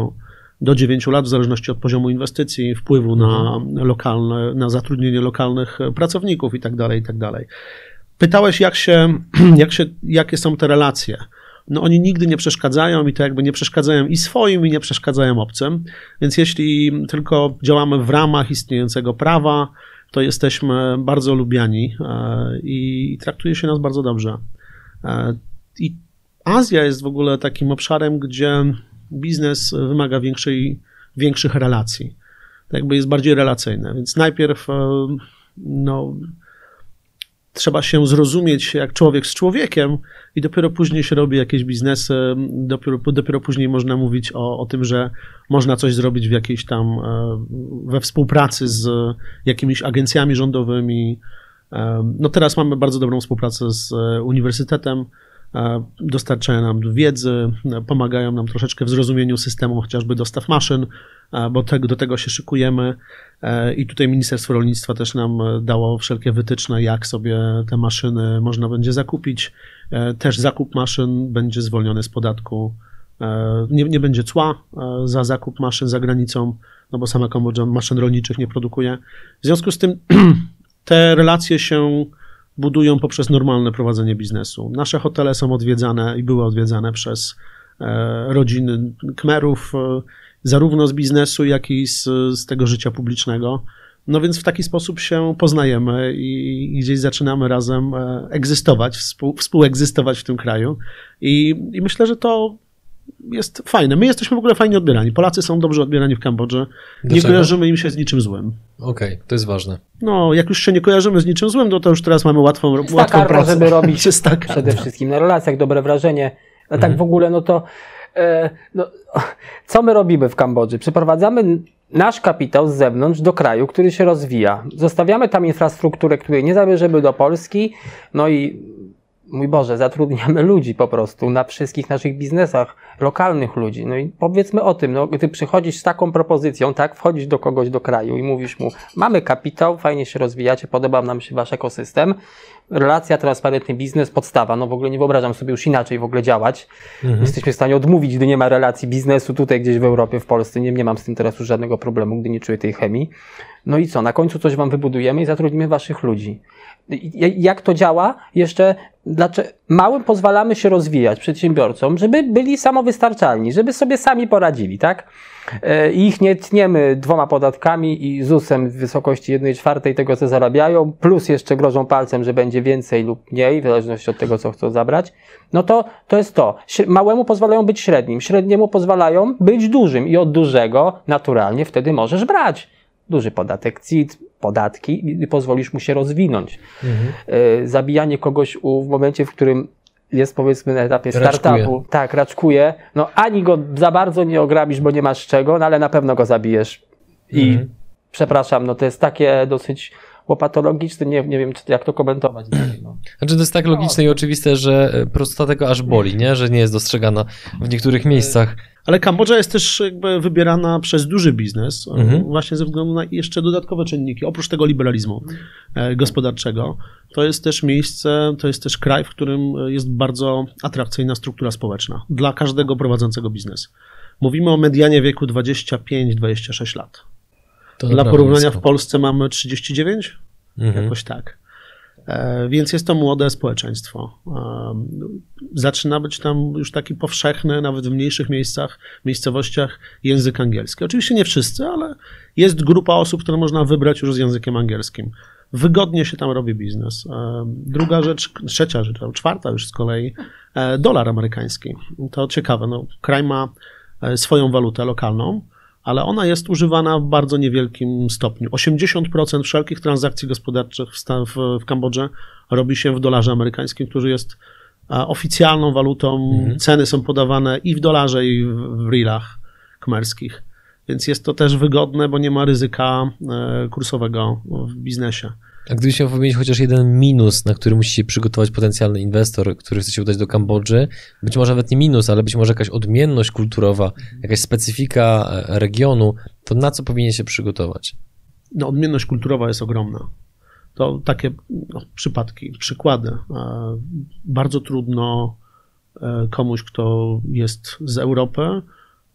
do 9 lat, w zależności od poziomu inwestycji, wpływu na lokalne, na zatrudnienie lokalnych pracowników i tak dalej, i tak. Pytałeś, jak się, jak się, jakie są te relacje. No oni nigdy nie przeszkadzają i to jakby nie przeszkadzają i swoim, i nie przeszkadzają obcym. Więc jeśli tylko działamy w ramach istniejącego prawa, to jesteśmy bardzo lubiani e, i traktuje się nas bardzo dobrze. E, I Azja jest w ogóle takim obszarem, gdzie biznes wymaga większej, większych relacji. To jakby jest bardziej relacyjne, więc najpierw e, no, trzeba się zrozumieć jak człowiek z człowiekiem i dopiero później się robi jakieś biznesy, dopiero, dopiero później można mówić o, o tym, że można coś zrobić w jakiejś tam, e, we współpracy z jakimiś agencjami rządowymi. E, No teraz mamy bardzo dobrą współpracę z e, uniwersytetem, dostarczają nam wiedzy, pomagają nam troszeczkę w zrozumieniu systemu chociażby dostaw maszyn, bo tego, do tego się szykujemy. E, I tutaj Ministerstwo Rolnictwa też nam e, dało wszelkie wytyczne, jak sobie te maszyny można będzie zakupić. E, Też zakup maszyn będzie zwolniony z podatku. Nie, nie będzie cła za zakup maszyn za granicą, no bo sama Kambodża maszyn rolniczych nie produkuje. W związku z tym te relacje się budują poprzez normalne prowadzenie biznesu. Nasze hotele są odwiedzane i były odwiedzane przez e, rodziny Kmerów, e, zarówno z biznesu, jak i z, z tego życia publicznego. No więc w taki sposób się poznajemy i gdzieś zaczynamy razem e, egzystować, współ, współegzystować w tym kraju. I, I myślę, że to jest fajne. My jesteśmy w ogóle fajnie odbierani. Polacy są dobrze odbierani w Kambodży. Nie kojarzymy im się z niczym złym. Okej, to jest ważne. No, jak już się nie kojarzymy z niczym złym, no to już teraz mamy łatwą, łatwą karta, pracę. żeby robić karta. przede wszystkim na relacjach, dobre wrażenie. A Mhm. tak w ogóle, no to e, no, co my robimy w Kambodży? Przyprowadzamy nasz kapitał z zewnątrz do kraju, który się rozwija. Zostawiamy tam infrastrukturę, której nie zabierzemy do Polski, no i mój Boże, zatrudniamy ludzi po prostu na wszystkich naszych biznesach, lokalnych ludzi. No i powiedzmy o tym, no, gdy przychodzisz z taką propozycją, tak, wchodzisz do kogoś do kraju i mówisz mu, mamy kapitał, fajnie się rozwijacie, podoba nam się wasz ekosystem, relacja, transparentny biznes, podstawa. No w ogóle nie wyobrażam sobie już inaczej w ogóle działać. Jesteśmy w stanie odmówić, gdy nie ma relacji biznesu tutaj gdzieś w Europie, w Polsce. Nie, nie mam z tym teraz już żadnego problemu, gdy nie czuję tej chemii. No i co? Na końcu coś wam wybudujemy i zatrudnimy waszych ludzi. Jak to działa? Jeszcze dlaczego małym pozwalamy się rozwijać przedsiębiorcom, żeby byli samowystarczalni, żeby sobie sami poradzili, tak? E, I ich nie tniemy dwoma podatkami i ZUS-em w wysokości 1 czwartej tego, co zarabiają, plus jeszcze grożą palcem, że będzie więcej lub mniej, w zależności od tego, co chcą zabrać. No to, to jest to. Małemu pozwalają być średnim, średniemu pozwalają być dużym i od dużego naturalnie wtedy możesz brać duży podatek CIT, podatki i pozwolisz mu się rozwinąć. E, Zabijanie kogoś w momencie, w którym jest powiedzmy na etapie Raczkuje. startupu, tak, raczkuje, no ani go za bardzo nie ograbisz, bo nie masz czego, no ale na pewno go zabijesz. I Mhm. przepraszam, no to jest takie dosyć łopatologiczne, nie, nie wiem, czy, jak to komentować dalej. No. Znaczy to jest tak logiczne i oczywiste, że e, prostota tego aż boli, nie? Że nie jest dostrzegana w niektórych miejscach. Ale Kambodża jest też jakby wybierana przez duży biznes, e, Mhm. właśnie ze względu na jeszcze dodatkowe czynniki, oprócz tego liberalizmu e, gospodarczego. To jest też miejsce, to jest też kraj, w którym e, jest bardzo atrakcyjna struktura społeczna dla każdego prowadzącego biznes. Mówimy o medianie wieku 25-26 lat. To Dla porównania nisko. w Polsce mamy 39, Mhm. jakoś tak. E, Więc jest to młode społeczeństwo. E, Zaczyna być tam już taki powszechny, nawet w mniejszych miejscach, miejscowościach, język angielski. Oczywiście nie wszyscy, ale jest grupa osób, które można wybrać już z językiem angielskim. Wygodnie się tam robi biznes. E, Druga rzecz, trzecia rzecz, czwarta już z kolei, dolar amerykański. To ciekawe. No, kraj ma swoją walutę lokalną, ale ona jest używana w bardzo niewielkim stopniu. 80% wszelkich transakcji gospodarczych w, w, w Kambodży robi się w dolarze amerykańskim, który jest oficjalną walutą. Ceny są podawane i w dolarze, i w, w rilach kmerskich. Więc jest to też wygodne, bo nie ma ryzyka e, kursowego w biznesie. A gdybyś miał wymienić chociaż jeden minus, na który musi się przygotować potencjalny inwestor, który chce się udać do Kambodży, być może nawet nie minus, ale być może jakaś odmienność kulturowa, jakaś specyfika e, regionu, to na co powinien się przygotować? no, odmienność kulturowa jest ogromna. To takie no, przypadki, przykłady. E, Bardzo trudno e, komuś, kto jest z Europy,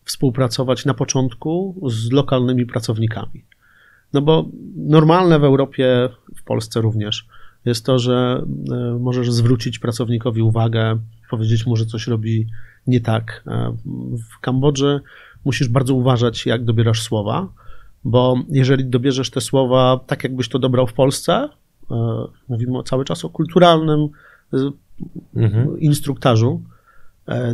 współpracować na początku z lokalnymi pracownikami. No bo normalne w Europie, Polsce również, jest to, że e, możesz zwrócić pracownikowi uwagę, powiedzieć mu, że coś robi nie tak. E, W Kambodży musisz bardzo uważać, jak dobierasz słowa, bo jeżeli dobierzesz te słowa tak, jakbyś to dobrał w Polsce, e, mówimy cały czas o kulturalnym Mhm. instruktażu,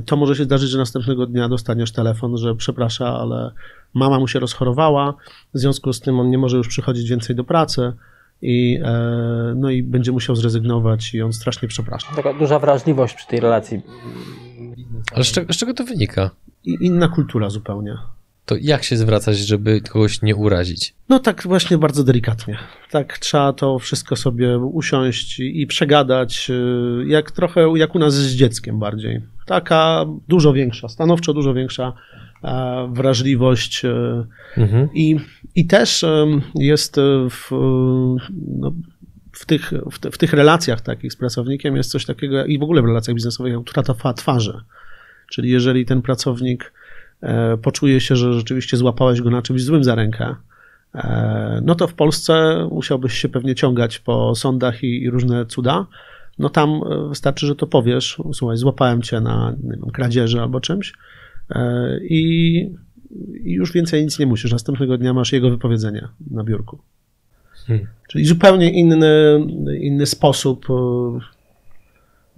to może się zdarzyć, że następnego dnia dostaniesz telefon, że przeprasza, ale mama mu się rozchorowała, w związku z tym on nie może już przychodzić więcej do pracy i, e, no i będzie musiał zrezygnować i on strasznie przeprasza. Taka duża wrażliwość przy tej relacji. Ale z czego, z czego to wynika? I inna kultura zupełnie. To jak się zwracać, żeby kogoś nie urazić? No tak właśnie bardzo delikatnie. Tak trzeba to wszystko sobie usiąść i przegadać, y, jak trochę jak u nas z dzieckiem bardziej. Taka dużo większa, stanowczo dużo większa wrażliwość y, Mhm. i, i też em, jest w, no, w, tych, w, te, w tych relacjach takich z pracownikiem jest coś takiego i w ogóle w relacjach biznesowych jak utrata twarzy. Czyli jeżeli ten pracownik e, poczuje się, że rzeczywiście złapałeś go na czymś złym za rękę, e, no to w Polsce musiałbyś się pewnie ciągać po sądach i, i różne cuda. No tam e, wystarczy, że to powiesz, słuchaj, złapałem cię na wiem, kradzieży albo czymś e, i, i już więcej nic nie musisz. Następnego dnia masz jego wypowiedzenie na biurku. Hmm. Czyli zupełnie inny, inny sposób e,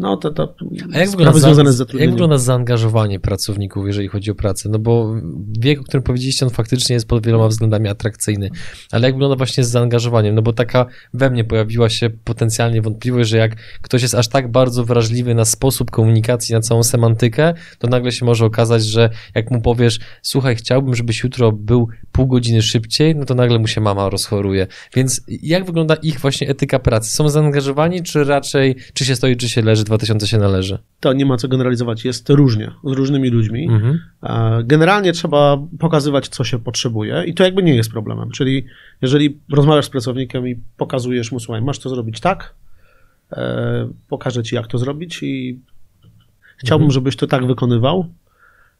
no to, to A jak wygląda, związane z jak wygląda zaangażowanie pracowników, jeżeli chodzi o pracę? No bo wiek, o którym powiedzieliście, on faktycznie jest pod wieloma względami atrakcyjny, ale jak wygląda właśnie z zaangażowaniem? No bo taka we mnie pojawiła się potencjalnie wątpliwość, że jak ktoś jest aż tak bardzo wrażliwy na sposób komunikacji, na całą semantykę, to nagle się może okazać, że jak mu powiesz, słuchaj, chciałbym, żebyś jutro był pół godziny szybciej, no to nagle mu się mama rozchoruje. Więc jak wygląda ich właśnie etyka pracy? Są zaangażowani, czy raczej, czy się stoi, czy się leży, 2000 się należy? To nie ma co generalizować, jest różnie, z różnymi ludźmi. Mhm. Generalnie trzeba pokazywać, co się potrzebuje i to jakby nie jest problemem. Czyli jeżeli rozmawiasz z pracownikiem i pokazujesz mu, słuchaj, masz to zrobić tak, e, pokażę ci, jak to zrobić i chciałbym, mhm. żebyś to tak wykonywał,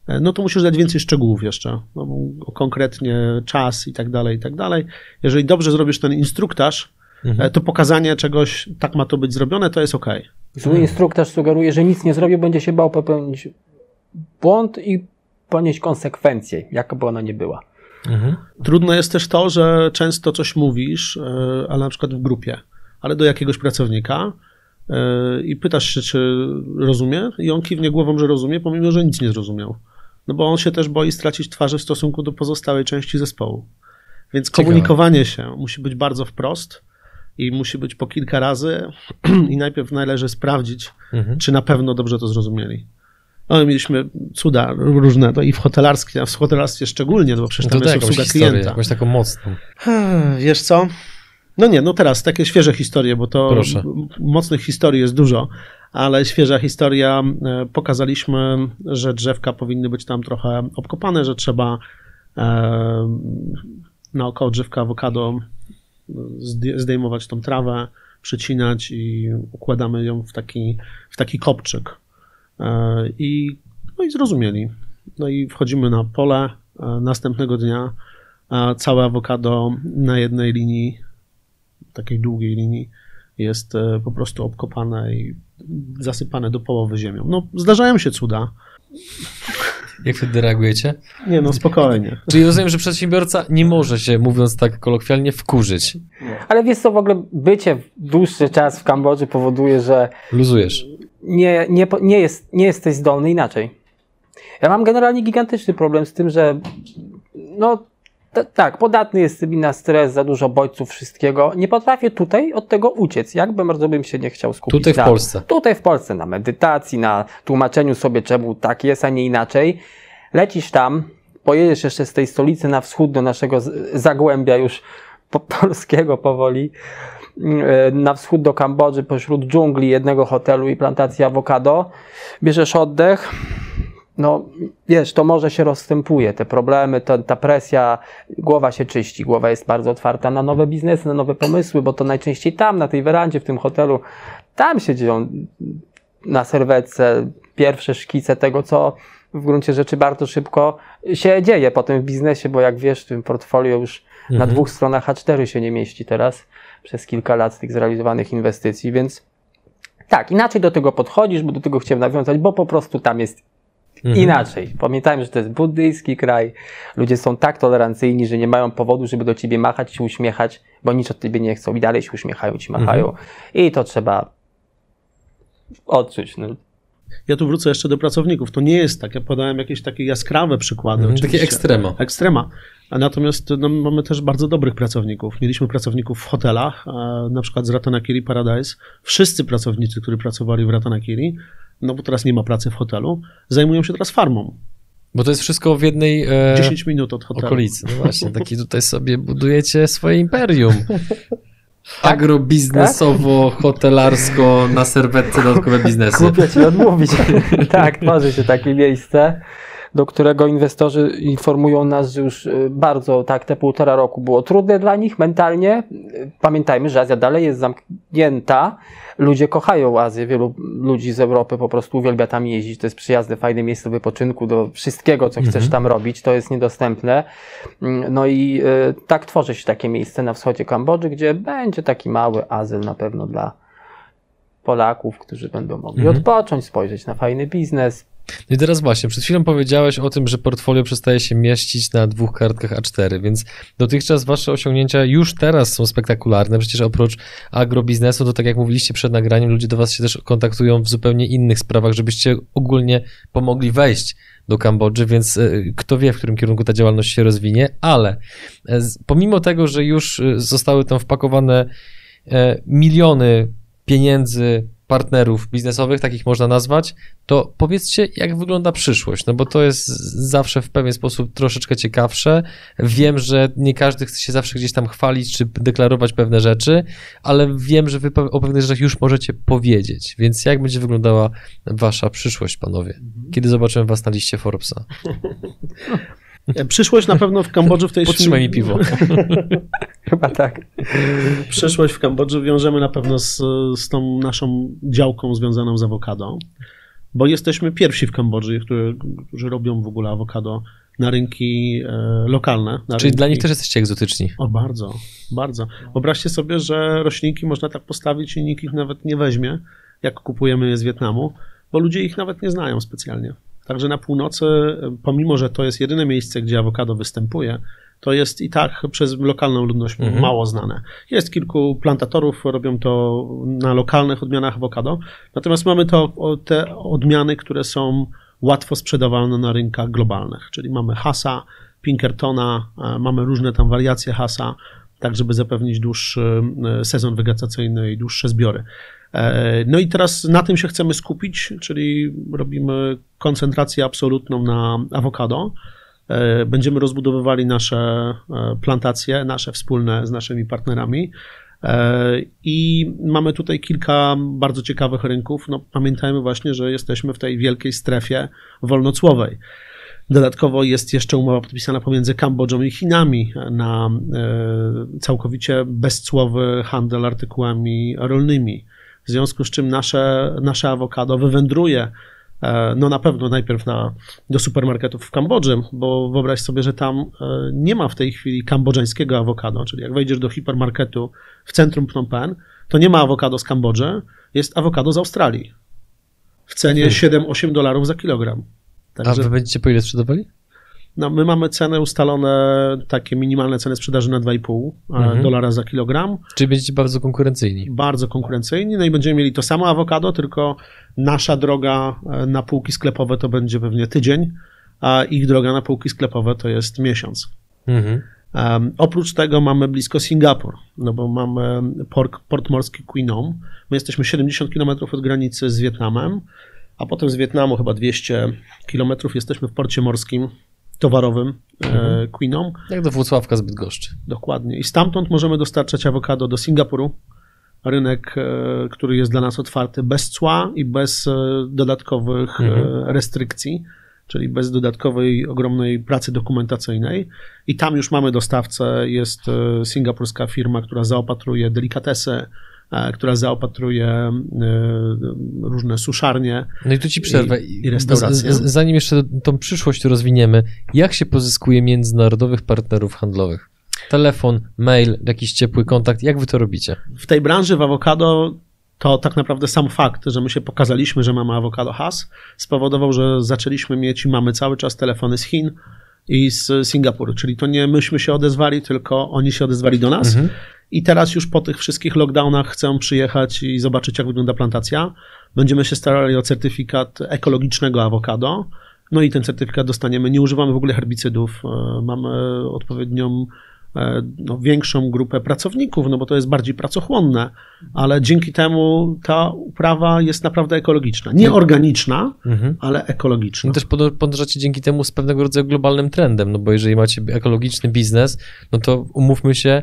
e, no to musisz dać więcej szczegółów jeszcze, no, konkretnie czas i tak dalej, i tak dalej. Jeżeli dobrze zrobisz ten instruktaż, mhm. E, to pokazanie czegoś, tak ma to być zrobione, to jest ok. Zły instruktor sugeruje, że nic nie zrobił, będzie się bał popełnić błąd i ponieść konsekwencje, jaka ona nie była. Mhm. Trudno jest też to, że często coś mówisz, e, ale na przykład w grupie, ale do jakiegoś pracownika e, i pytasz się, czy rozumie, i on kiwnie głową, że rozumie, pomimo, że nic nie zrozumiał. No bo on się też boi stracić twarzy w stosunku do pozostałej części zespołu. Więc Ciekawe. komunikowanie się musi być bardzo wprost i musi być po kilka razy i najpierw należy sprawdzić, mhm. czy na pewno dobrze to zrozumieli. No, mieliśmy cuda różne, to i w hotelarstwie, w hotelarstwie szczególnie, no bo przecież tam no jest obsługa klienta. Jakąś taką mocną. Wiesz co? No nie, no teraz takie świeże historie, bo to Proszę. mocnych historii jest dużo, ale świeża historia, e, pokazaliśmy, że drzewka powinny być tam trochę obkopane, że trzeba e, naokoło drzewka awokado zdejmować tą trawę, przycinać i układamy ją w taki, w taki kopczyk. E, I, no i zrozumieli. No i wchodzimy na pole. E, następnego dnia całe awokado na jednej linii, takiej długiej linii, jest e, po prostu obkopane i zasypane do połowy ziemią. No, zdarzają się cuda. Jak wtedy reagujecie? Nie, no spokojnie. Czyli rozumiem, że przedsiębiorca nie może się, mówiąc tak kolokwialnie, wkurzyć. Ale wiesz co, w ogóle bycie dłuższy czas w Kambodży powoduje, że... Luzujesz. Nie, nie, nie, jest, nie jesteś zdolny inaczej. Ja mam generalnie gigantyczny problem z tym, że no tak, podatny jestem i na stres, za dużo bodźców, wszystkiego. Nie potrafię tutaj od tego uciec. Jakby bardzo bym się nie chciał skupić. Tutaj w na, Polsce. Tutaj w Polsce, na medytacji, na tłumaczeniu sobie, czemu tak jest, a nie inaczej. Lecisz tam, pojedziesz jeszcze z tej stolicy na wschód do naszego zagłębia już po polskiego powoli, e, na wschód do Kambodży, pośród dżungli, jednego hotelu i plantacji awokado. Bierzesz oddech, no wiesz, to może się rozstępuje, te problemy, to, ta presja, głowa się czyści, głowa jest bardzo otwarta na nowe biznesy, na nowe pomysły, bo to najczęściej tam, na tej werandzie, w tym hotelu, tam się dzieją na serwetce pierwsze szkice tego, co w gruncie rzeczy bardzo szybko się dzieje potem w biznesie, bo jak wiesz, w tym portfolio już mhm. na dwóch stronach A4 się nie mieści teraz przez kilka lat z tych zrealizowanych inwestycji, więc tak, inaczej do tego podchodzisz, bo do tego chciałem nawiązać, bo po prostu tam jest Mhm. Inaczej. Pamiętajmy, że to jest buddyjski kraj. Ludzie są tak tolerancyjni, że nie mają powodu, żeby do ciebie machać, się uśmiechać, bo nic od ciebie nie chcą i dalej się uśmiechają, ci machają. Mhm. I to trzeba odczuć. No. Ja tu wrócę jeszcze do pracowników. To nie jest tak. Ja podałem jakieś takie jaskrawe przykłady. Mhm, takie ekstrema. Ekstrema. A natomiast no, mamy też bardzo dobrych pracowników. Mieliśmy pracowników w hotelach, na przykład z Ratanakiri Paradise. Wszyscy pracownicy, którzy pracowali w Ratanakiri, no bo teraz nie ma pracy w hotelu, zajmują się teraz farmą. Bo to jest wszystko w jednej e, 10 minut od hotelu. okolicy. No właśnie, taki tutaj sobie budujecie swoje imperium. Tak? Agrobiznesowo, hotelarsko, na serwetce dodatkowe biznesy. Kupię ci odmówić. tak, tworzy się takie miejsce do którego inwestorzy informują nas, że już y, bardzo, tak, te półtora roku było trudne dla nich mentalnie. Pamiętajmy, że Azja dalej jest zamknięta. Ludzie kochają Azję. Wielu ludzi z Europy po prostu uwielbia tam jeździć. To jest przyjazne, fajne miejsce wypoczynku do wszystkiego, co chcesz mhm. tam robić. To jest niedostępne. No i y, tak tworzy się takie miejsce na wschodzie Kambodży, gdzie będzie taki mały azyl na pewno dla Polaków, którzy będą mogli mhm. odpocząć, spojrzeć na fajny biznes, No i teraz właśnie, przed chwilą powiedziałeś o tym, że portfolio przestaje się mieścić na dwóch kartkach A4, więc dotychczas wasze osiągnięcia już teraz są spektakularne. Przecież oprócz agrobiznesu, to tak jak mówiliście przed nagraniem, ludzie do was się też kontaktują w zupełnie innych sprawach, żebyście ogólnie pomogli wejść do Kambodży, więc e, kto wie, w którym kierunku ta działalność się rozwinie, ale e, pomimo tego, że już e, zostały tam wpakowane miliony pieniędzy, partnerów biznesowych, takich można nazwać, to powiedzcie, jak wygląda przyszłość, no bo to jest zawsze w pewien sposób troszeczkę ciekawsze. Wiem, że nie każdy chce się zawsze gdzieś tam chwalić czy deklarować pewne rzeczy, ale wiem, że wy o pewnych rzeczach już możecie powiedzieć, więc jak będzie wyglądała wasza przyszłość, panowie? Kiedy zobaczymy was na liście Forbesa? Przyszłość na pewno w Kambodży w tej chwili... Podtrzymaj mi piwo. Chyba tak. Przyszłość w Kambodży wiążemy na pewno z, z tą naszą działką związaną z awokado, bo jesteśmy pierwsi w Kambodży, którzy, którzy robią w ogóle awokado na rynki e, lokalne. Na Czyli rynki... dla nich też jesteście egzotyczni. O, bardzo, bardzo. Wyobraźcie sobie, że roślinki można tak postawić i nikt ich nawet nie weźmie, jak kupujemy je z Wietnamu, bo ludzie ich nawet nie znają specjalnie. Także na północy, pomimo że to jest jedyne miejsce, gdzie awokado występuje, to jest i tak przez lokalną ludność mhm. mało znane. Jest kilku plantatorów, robią to na lokalnych odmianach awokado, natomiast mamy to, te odmiany, które są łatwo sprzedawalne na rynkach globalnych, czyli mamy Hasa, Pinkertona, e, mamy różne tam wariacje Hasa, tak żeby zapewnić dłuższy e, sezon wegetacyjny i dłuższe zbiory. E, no i teraz na tym się chcemy skupić, czyli robimy koncentrację absolutną na awokado. E, będziemy rozbudowywali nasze e, plantacje, nasze wspólne z naszymi partnerami. I mamy tutaj kilka bardzo ciekawych rynków. No, pamiętajmy właśnie, że jesteśmy w tej wielkiej strefie wolnocłowej. Dodatkowo jest jeszcze umowa podpisana pomiędzy Kambodżą i Chinami na całkowicie bezcłowy handel artykułami rolnymi w związku z czym nasze, nasze awokado wywędruje e, no na pewno najpierw na, do supermarketów w Kambodży, bo wyobraź sobie, że tam e, nie ma w tej chwili kambodżańskiego awokado, czyli jak wejdziesz do hipermarketu w centrum Phnom Penh, to nie ma awokado z Kambodży, jest awokado z Australii w cenie 7-8 dolarów za kilogram. Także... A wy będziecie po ile sprzedawali? No, my mamy ceny ustalone, takie minimalne ceny sprzedaży na 2,5 e, mhm. dolara za kilogram. Czyli będziecie bardzo konkurencyjni. Bardzo konkurencyjni, no i będziemy mieli to samo awokado, tylko nasza droga e, na półki sklepowe to będzie pewnie tydzień, a ich droga na półki sklepowe to jest miesiąc. Mhm. Um, oprócz tego mamy blisko Singapur, no bo mamy port, port morski Quinom. My jesteśmy 70 km od granicy z Wietnamem, a potem z Wietnamu chyba 200 km jesteśmy w porcie morskim towarowym e, mhm. Queenom. Jak do Włocławka zbyt goszczy. Dokładnie. I stamtąd możemy dostarczać awokado do Singapuru. Rynek, e, który jest dla nas otwarty bez cła i bez e, dodatkowych mhm. restrykcji, czyli bez dodatkowej ogromnej pracy dokumentacyjnej. I tam już mamy dostawcę. Jest singapurska firma, która zaopatruje delikatesy, która zaopatruje e, różne suszarnie. No i tu ci przerwę. I, i restauracje. Z, zanim jeszcze tą przyszłość rozwiniemy, jak się pozyskuje międzynarodowych partnerów handlowych? Telefon, mail, jakiś ciepły kontakt, jak wy to robicie? W tej branży w awokado to tak naprawdę sam fakt, że my się pokazaliśmy, że mamy awokado has, spowodował, że zaczęliśmy mieć i mamy cały czas telefony z Chin, i z Singapuru, czyli to nie myśmy się odezwali, tylko oni się odezwali do nas. Mhm. I teraz już po tych wszystkich lockdownach chcę przyjechać i zobaczyć, jak wygląda plantacja. Będziemy się starali o certyfikat ekologicznego awokado. No i ten certyfikat dostaniemy. Nie używamy w ogóle herbicydów. E, mamy odpowiednią E, no, większą grupę pracowników, no bo to jest bardziej pracochłonne, ale dzięki temu ta uprawa jest naprawdę ekologiczna. Nie organiczna, mhm. ale ekologiczna. No też podążacie dzięki temu z pewnego rodzaju globalnym trendem, no bo jeżeli macie ekologiczny biznes, no to umówmy się,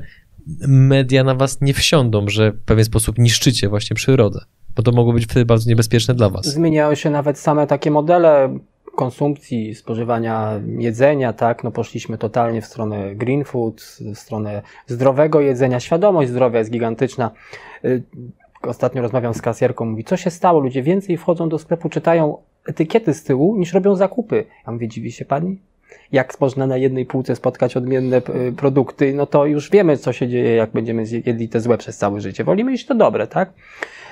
media na was nie wsiądą, że w pewien sposób niszczycie właśnie przyrodę. Bo to mogło być wtedy bardzo niebezpieczne dla was. Zmieniały się nawet same takie modele konsumpcji, spożywania jedzenia, tak, no poszliśmy totalnie w stronę green food, w stronę zdrowego jedzenia. Świadomość zdrowia jest gigantyczna. Y, ostatnio rozmawiam z kasjerką, mówi, co się stało? Ludzie więcej wchodzą do sklepu, czytają etykiety z tyłu, niż robią zakupy. Ja mówię, dziwi się pani? Jak można na jednej półce spotkać odmienne y, produkty, no to już wiemy, co się dzieje, jak będziemy jedli te złe przez całe życie. Wolimy iść to dobre, tak?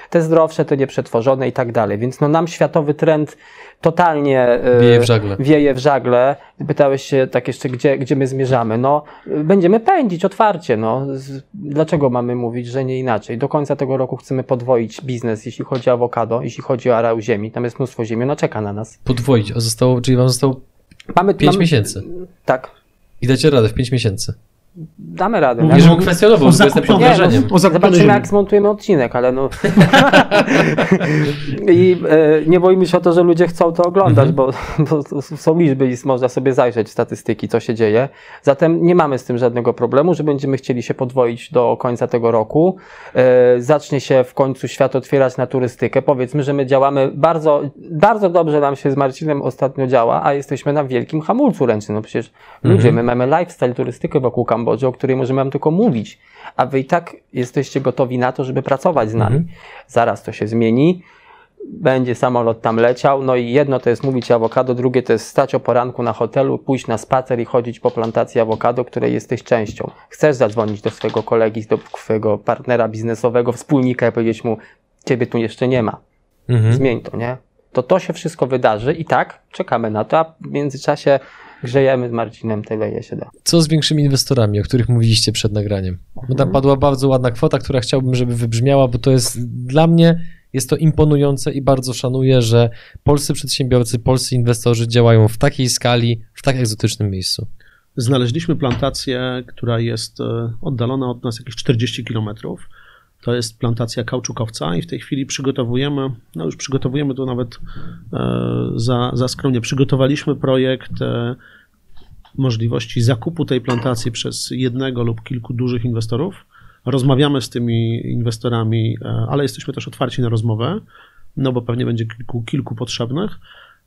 te zdrowsze, te nieprzetworzone i tak dalej. Więc no nam światowy trend totalnie e, Wieje w żagle. wieje w żagle. Pytałeś się tak jeszcze, gdzie, gdzie my zmierzamy. No, będziemy pędzić otwarcie. No. Dlaczego mamy mówić, że nie inaczej? Do końca tego roku chcemy podwoić biznes, jeśli chodzi o awokado, jeśli chodzi o areał ziemi. Tam jest mnóstwo ziemi, no czeka na nas. Podwoić, a zostało, czyli wam zostało Mamy 5 mamy- miesięcy. Tak. I dacie radę w 5 miesięcy. Damy radę. Mówisz, Ja- Nie, żebym kwestionował, bo jestem pod wrażeniem. o zakupionej Zobaczymy, ziemi. jak zmontujemy odcinek, ale no. I e, nie boimy się o to, że ludzie chcą to oglądać, bo, bo są liczby i można sobie zajrzeć w statystyki, co się dzieje. Zatem nie mamy z tym żadnego problemu, że będziemy chcieli się podwoić do końca tego roku. E, zacznie się w końcu świat otwierać na turystykę. Powiedzmy, że my działamy bardzo, bardzo dobrze nam się z Marcinem ostatnio działa, a jesteśmy na wielkim hamulcu ręcznym. No przecież ludzie, my mamy lifestyle, turystykę wokół Kambodży, o której możemy wam tylko mówić, a wy i tak jesteście gotowi na to, żeby pracować z nami. Zaraz to się zmieni. Będzie samolot tam leciał, no i jedno to jest mówić awokado, drugie to jest stać o poranku na hotelu, pójść na spacer i chodzić po plantacji awokado, której jesteś częścią. Chcesz zadzwonić do swojego kolegi, do swojego partnera biznesowego, wspólnika i powiedzieć mu, ciebie tu jeszcze nie ma Mhm. zmień to, nie? To to się wszystko wydarzy i tak czekamy na to, a w międzyczasie grzejemy z Marcinem tyle ile się da. Co z większymi inwestorami, o których mówiliście przed nagraniem? Bo Mhm. tam padła bardzo ładna kwota, która chciałbym, żeby wybrzmiała, bo to jest dla mnie jest to imponujące i bardzo szanuję, że polscy przedsiębiorcy, polscy inwestorzy działają w takiej skali, w tak egzotycznym miejscu. Znaleźliśmy plantację, która jest e, oddalona od nas jakieś 40 kilometrów. To jest plantacja kauczukowca i w tej chwili przygotowujemy, no już przygotowujemy to nawet e, za, za skromnie, przygotowaliśmy projekt e, możliwości zakupu tej plantacji przez jednego lub kilku dużych inwestorów. Rozmawiamy z tymi inwestorami, e, ale jesteśmy też otwarci na rozmowę, no bo pewnie będzie kilku, kilku potrzebnych.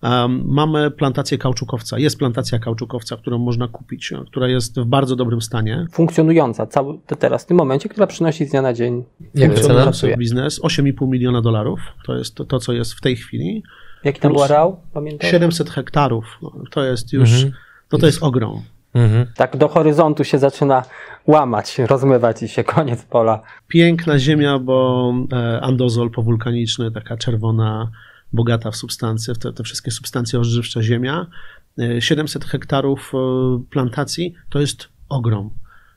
Um, mamy plantację kauczukowca. Jest plantacja kauczukowca, którą można kupić, e, która jest w bardzo dobrym stanie. Funkcjonująca cały, teraz w tym momencie, która przynosi z dnia na dzień. Jak cena? biznes 8,5 miliona dolarów. To jest to, to, co jest w tej chwili. Jaki tam Plus był areał? Pamiętasz? 700 hektarów. No, to jest już, Mhm. no to jest ogrom. Mhm. Tak do horyzontu się zaczyna łamać, rozmywać i się koniec pola. Piękna ziemia, bo e, andozol powulkaniczny, taka czerwona, bogata w substancje, w te, te wszystkie substancje odżywcze ziemia. E, 700 hektarów e, plantacji to jest ogrom.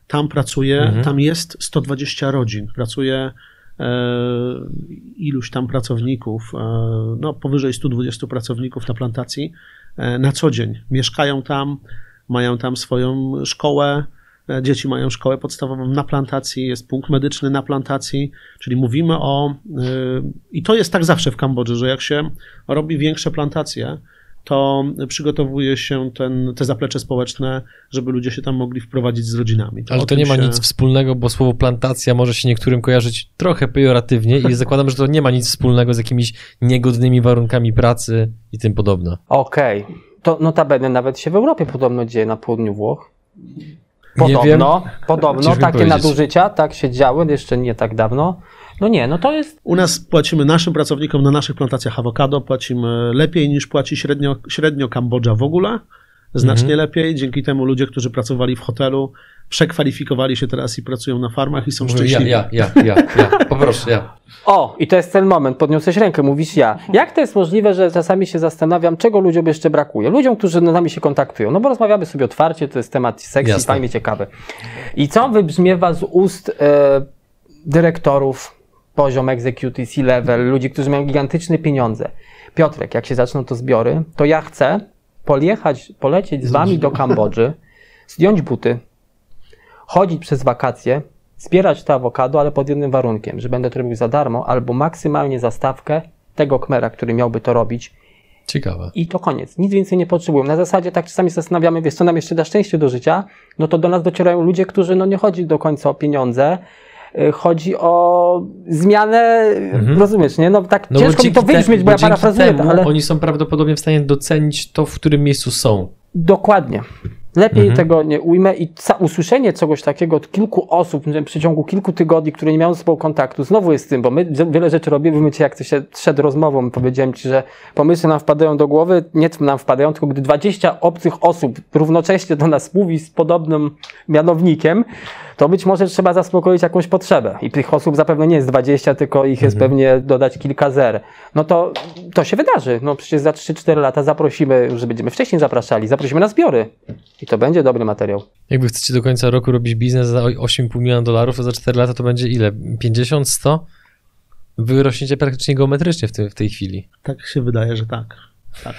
Tam pracuje, Mhm. tam jest 120 rodzin. Pracuje e, iluś tam pracowników, e, no powyżej 120 pracowników na plantacji e, na co dzień. Mieszkają tam, mają tam swoją szkołę, e, dzieci mają szkołę podstawową na plantacji, jest punkt medyczny na plantacji, czyli mówimy o, e, i to jest tak zawsze w Kambodży, że jak się robi większe plantacje, to przygotowuje się ten, te zaplecze społeczne, żeby ludzie się tam mogli wprowadzić z rodzinami. Ale o to nie ma się- nic wspólnego, bo słowo plantacja może się niektórym kojarzyć trochę pejoratywnie i zakładam, że to nie ma nic wspólnego z jakimiś niegodnymi warunkami pracy i tym podobne. Okej. To notabene nawet się w Europie podobno dzieje na południu Włoch. Podobno, podobno takie powiedzieć. nadużycia tak się działy, jeszcze nie tak dawno. No nie, no to jest U nas płacimy naszym pracownikom na naszych plantacjach awokado, płacimy lepiej niż płaci średnio, średnio Kambodża w ogóle. Znacznie Mhm. lepiej. Dzięki temu ludzie, którzy pracowali w hotelu, przekwalifikowali się teraz i pracują na farmach i są Mówię, szczęśliwi. ja, ja, ja, ja, ja, poproszę, ja. O, i to jest ten moment, podniosłeś rękę, mówisz ja. Jak to jest możliwe, że czasami się zastanawiam, czego ludziom jeszcze brakuje? Ludziom, którzy z nami się kontaktują. No bo rozmawiamy sobie otwarcie, to jest temat sexy, Jasne. fajnie, ciekawy. I co wybrzmiewa z ust e, dyrektorów, poziom executive, C-level, ludzi, którzy mają gigantyczne pieniądze. Piotrek, jak się zaczną to zbiory, to ja chcę pojechać, polecieć z wami do Kambodży, zdjąć buty, chodzić przez wakacje, zbierać to awokado, ale pod jednym warunkiem, że będę to robił za darmo albo maksymalnie za stawkę tego kmera, który miałby to robić Ciekawe. i to koniec. Nic więcej nie potrzebują. Na zasadzie tak czasami zastanawiamy, wiesz, co nam jeszcze da szczęście do życia, no to do nas docierają ludzie, którzy, no nie chodzi do końca o pieniądze, chodzi o zmianę, rozumiesz, nie? No tak No ciężko mi to wybrzmieć, bo ja dzięki parafrazuję, temu ale Oni są prawdopodobnie w stanie docenić to, w którym miejscu są. dokładnie. Lepiej Mhm. tego nie ujmę i usłyszenie czegoś takiego od kilku osób w przeciągu kilku tygodni, które nie miały ze sobą kontaktu, znowu jest z tym, bo my wiele rzeczy robimy, jak to się szedł rozmową, powiedziałem ci, że pomysły nam wpadają do głowy, nie nam wpadają, tylko gdy 20 obcych osób równocześnie do nas mówi z podobnym mianownikiem, to być może trzeba zaspokoić jakąś potrzebę. I tych osób zapewne nie jest 20, tylko ich jest pewnie dodać kilka zer. No to, to się wydarzy. No przecież za 3-4 lata zaprosimy, że będziemy wcześniej zapraszali, zaprosimy na zbiory. I to będzie dobry materiał. Jak wy chcecie do końca roku robić biznes za 8,5 miliona dolarów, to za 4 lata to będzie ile? 50, 100? Wy rośniecie praktycznie geometrycznie w, tym, w tej chwili. Tak się wydaje, że tak. Tak.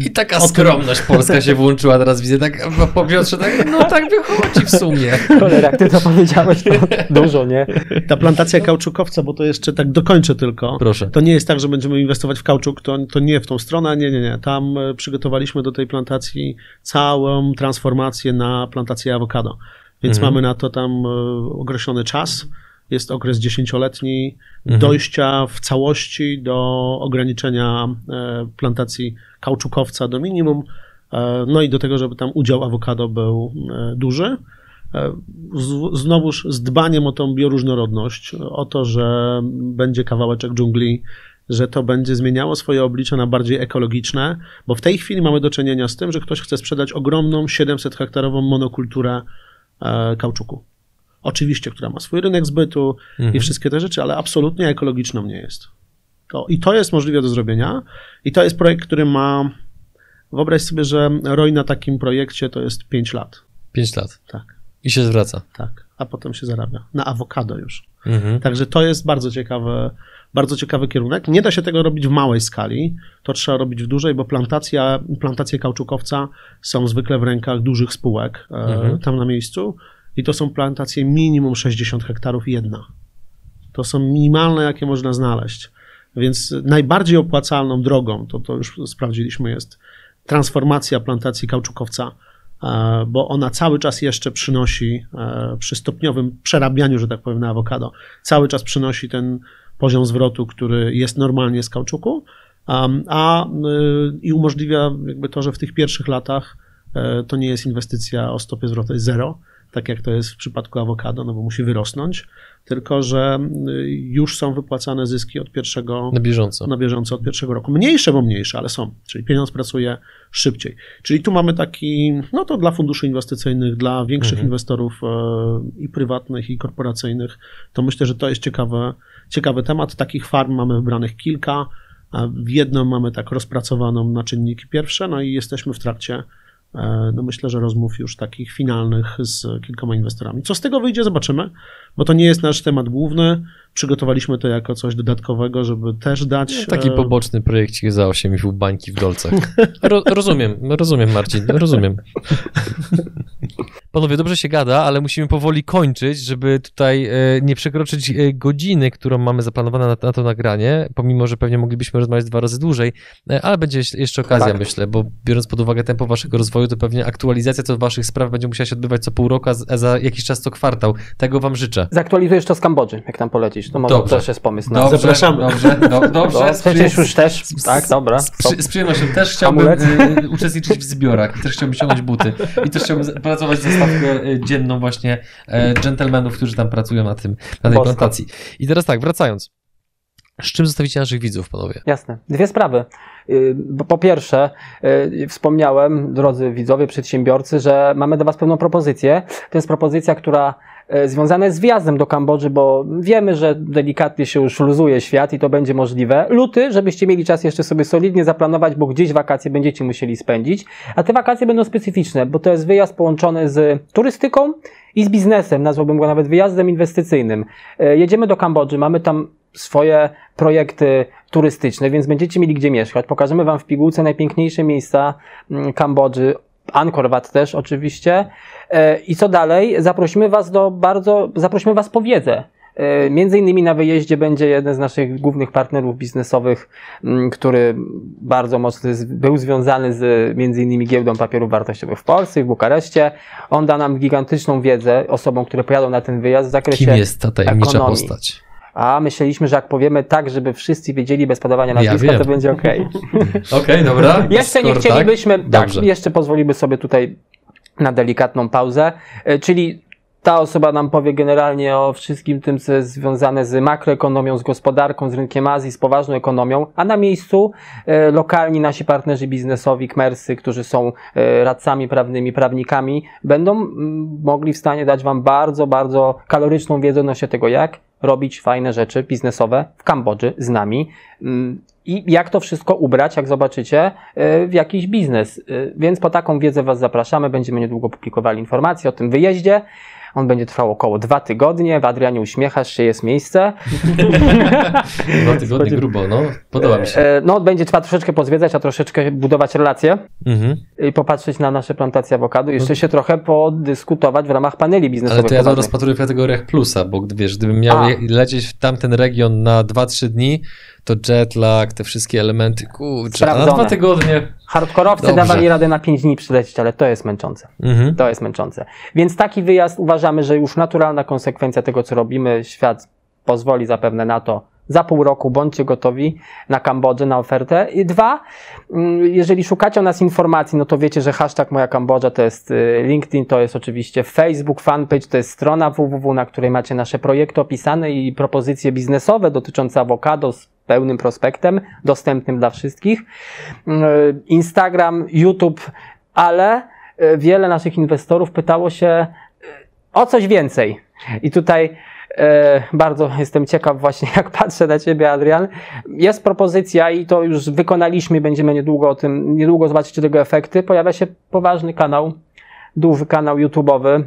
I taka O tym- skromność polska się włączyła teraz, widzę, tak po Piotrze, tak, no tak wychodzi w sumie. Cholera, jak ty to powiedziałeś, to dużo, nie? Ta plantacja kauczukowca, bo to jeszcze tak dokończę tylko. Proszę. To nie jest tak, że będziemy inwestować w kauczuk, to, to nie w tą stronę, nie, nie, nie. Tam e, przygotowaliśmy do tej plantacji całą transformację na plantację awokado. Więc Mhm. mamy na to tam e, określony czas. Jest okres dziesięcioletni Mhm. dojścia w całości do ograniczenia e, plantacji kauczukowca do minimum. E, No i do tego, żeby tam udział awokado był e, duży. Znowuż z dbaniem o tą bioróżnorodność, o to, że będzie kawałeczek dżungli, że to będzie zmieniało swoje oblicze na bardziej ekologiczne, bo w tej chwili mamy do czynienia z tym, że ktoś chce sprzedać ogromną 700 hektarową monokulturę kauczuku. Oczywiście, która ma swój rynek zbytu i Mhm. wszystkie te rzeczy, ale absolutnie ekologiczną nie jest. To, I to jest możliwe do zrobienia. I to jest projekt, który ma. Wyobraź sobie, że ROI na takim projekcie to jest 5 lat. 5 lat. Tak, I się zwraca. tak. A potem się zarabia. Na awokado już. Mhm. Także to jest bardzo ciekawy, bardzo ciekawy kierunek. Nie da się tego robić w małej skali, to trzeba robić w dużej, bo plantacja, plantacje kauczukowca są zwykle w rękach dużych spółek e, Mhm. tam na miejscu i to są plantacje minimum 60 hektarów jedna. To są minimalne, jakie można znaleźć. Więc najbardziej opłacalną drogą, to, to już sprawdziliśmy, jest transformacja plantacji kauczukowca, e, bo ona cały czas jeszcze przynosi e, przy stopniowym przerabianiu, że tak powiem, na awokado, cały czas przynosi ten poziom zwrotu, który jest normalnie z kauczuku, um, a y, i umożliwia jakby to, że w tych pierwszych latach e, to nie jest inwestycja o stopie zwrotu zero, tak jak to jest w przypadku awokado, no bo musi wyrosnąć, tylko że y, już są wypłacane zyski od pierwszego Na bieżąco. na bieżąco od pierwszego roku. Mniejsze, bo mniejsze, ale są. Czyli pieniądz pracuje szybciej. Czyli tu mamy taki, no to dla funduszy inwestycyjnych, dla większych Mhm. inwestorów e, i prywatnych, i korporacyjnych, to myślę, że to jest ciekawy, ciekawy temat. Takich farm mamy wybranych kilka. a W jedną mamy tak rozpracowaną na czynniki pierwsze, no i jesteśmy w trakcie, no myślę, że rozmów już takich finalnych z kilkoma inwestorami. Co z tego wyjdzie, zobaczymy, bo to nie jest nasz temat główny. Przygotowaliśmy to jako coś dodatkowego, żeby też dać. Taki e, poboczny projekcik za 8,5 bańki w dolcach. Ro, rozumiem, rozumiem Marcin, rozumiem. Panowie, dobrze się gada, ale musimy powoli kończyć, żeby tutaj e, nie przekroczyć e, godziny, którą mamy zaplanowane na, na to nagranie, pomimo, że pewnie moglibyśmy rozmawiać dwa razy dłużej, ale będzie jeszcze- okazja, Tak. myślę, bo biorąc pod uwagę tempo waszego rozwoju, to pewnie aktualizacja co waszych spraw będzie musiała się odbywać co pół roku, a za jakiś czas co kwartał. Tego wam życzę. Zaktualizujesz to z Kambodży, jak tam polecisz. To może Dobrze. też jest pomysł. Dobrze, Zapraszamy. Dobrze, do, dobrze. No, przecież już też, z- tak, dobra. Z, przy, z przyjemnością też chciałbym Amulet? y, uczestniczyć w zbiorach i też chciałbym ściągnąć buty. I też chciałbym pracować za stawkę y, dzienną właśnie e, dżentelmenów, którzy tam pracują na tym, na tej Bosko. plantacji. I teraz tak, wracając. Z czym zostawicie naszych widzów, panowie? Jasne. Dwie sprawy. Y, Po pierwsze, y, wspomniałem, drodzy widzowie, przedsiębiorcy, że mamy do Was pewną propozycję. To jest propozycja, która związana jest z wjazdem do Kambodży, bo wiemy, że delikatnie się już luzuje świat i to będzie możliwe. Luty, żebyście mieli czas jeszcze sobie solidnie zaplanować, bo gdzieś wakacje będziecie musieli spędzić. A te wakacje będą specyficzne, bo to jest wyjazd połączony z turystyką i z biznesem. Nazwałbym go nawet wyjazdem inwestycyjnym. Y, Jedziemy do Kambodży, mamy tam swoje projekty turystyczne, więc będziecie mieli gdzie mieszkać. Pokażemy Wam w pigułce najpiękniejsze miejsca mm, Kambodży, Angkor Wat też oczywiście. E, I co dalej? Zaprosimy Was do bardzo, zaprosimy Was po wiedzę. E, Między innymi na wyjeździe będzie jeden z naszych głównych partnerów biznesowych, mm, który bardzo mocno był związany z między innymi giełdą papierów wartościowych w Polsce i w Bukareszcie. On da nam gigantyczną wiedzę osobom, które pojadą na ten wyjazd w zakresie Kim jest ta tajemnicza ekonomii. postać? A myśleliśmy, że jak powiemy tak, żeby wszyscy wiedzieli bez podawania Ja nazwiska, wiem. to będzie ok. Okej, dobra. jeszcze nie Skoro chcielibyśmy, tak, Dobrze. jeszcze pozwolimy sobie tutaj na delikatną pauzę, e, czyli ta osoba nam powie generalnie o wszystkim tym, co jest związane z makroekonomią, z gospodarką, z rynkiem Azji, z poważną ekonomią, a na miejscu e, lokalni nasi partnerzy biznesowi, kmersy, którzy są e, radcami prawnymi, prawnikami, będą mm, mogli w stanie dać Wam bardzo, bardzo kaloryczną wiedzę odnośnie tego, jak robić fajne rzeczy biznesowe w Kambodży z nami. Mm, I jak to wszystko ubrać, jak zobaczycie, e, w jakiś biznes. E, Więc po taką wiedzę Was zapraszamy. Będziemy niedługo publikowali informacje o tym wyjeździe. On będzie trwał około dwa tygodnie. W Adrianie uśmiechasz się, jest miejsce. Dwa tygodnie grubo, no. Podoba mi się. E, No, będzie trzeba troszeczkę pozwiedzać, a troszeczkę budować relacje Mhm. i popatrzeć na nasze plantacje awokado. Jeszcze się trochę podyskutować w ramach paneli biznesowych. Ale to ja to rozpatruję w kategoriach plusa, bo wiesz, gdybym miał A. lecieć w tamten region na 2-3 dni, to jetlag, te wszystkie elementy, kurczę, na dwa tygodnie. Hardkorowcy Dobrze. dawali radę na 5 dni przylecieć, ale to jest męczące. Mhm. To jest męczące. Więc taki wyjazd uważamy, że już naturalna konsekwencja tego, co robimy. Świat pozwoli zapewne na to. Za pół roku bądźcie gotowi na Kambodżę, na ofertę. I dwa, mm, jeżeli szukacie o nas informacji, no to wiecie, że hashtag moja Kambodża to jest y, LinkedIn, to jest oczywiście Facebook, fanpage, to jest strona www, na której macie nasze projekty opisane i propozycje biznesowe dotyczące awokado z pełnym prospektem, dostępnym dla wszystkich. Y, Instagram, YouTube, ale y, wiele naszych inwestorów pytało się y, o coś więcej. I tutaj e, bardzo jestem ciekaw właśnie, jak patrzę na Ciebie, Adrian. Jest propozycja i to już wykonaliśmy, będziemy niedługo o tym, niedługo zobaczycie tego efekty. Pojawia się poważny kanał, duży kanał YouTube'owy,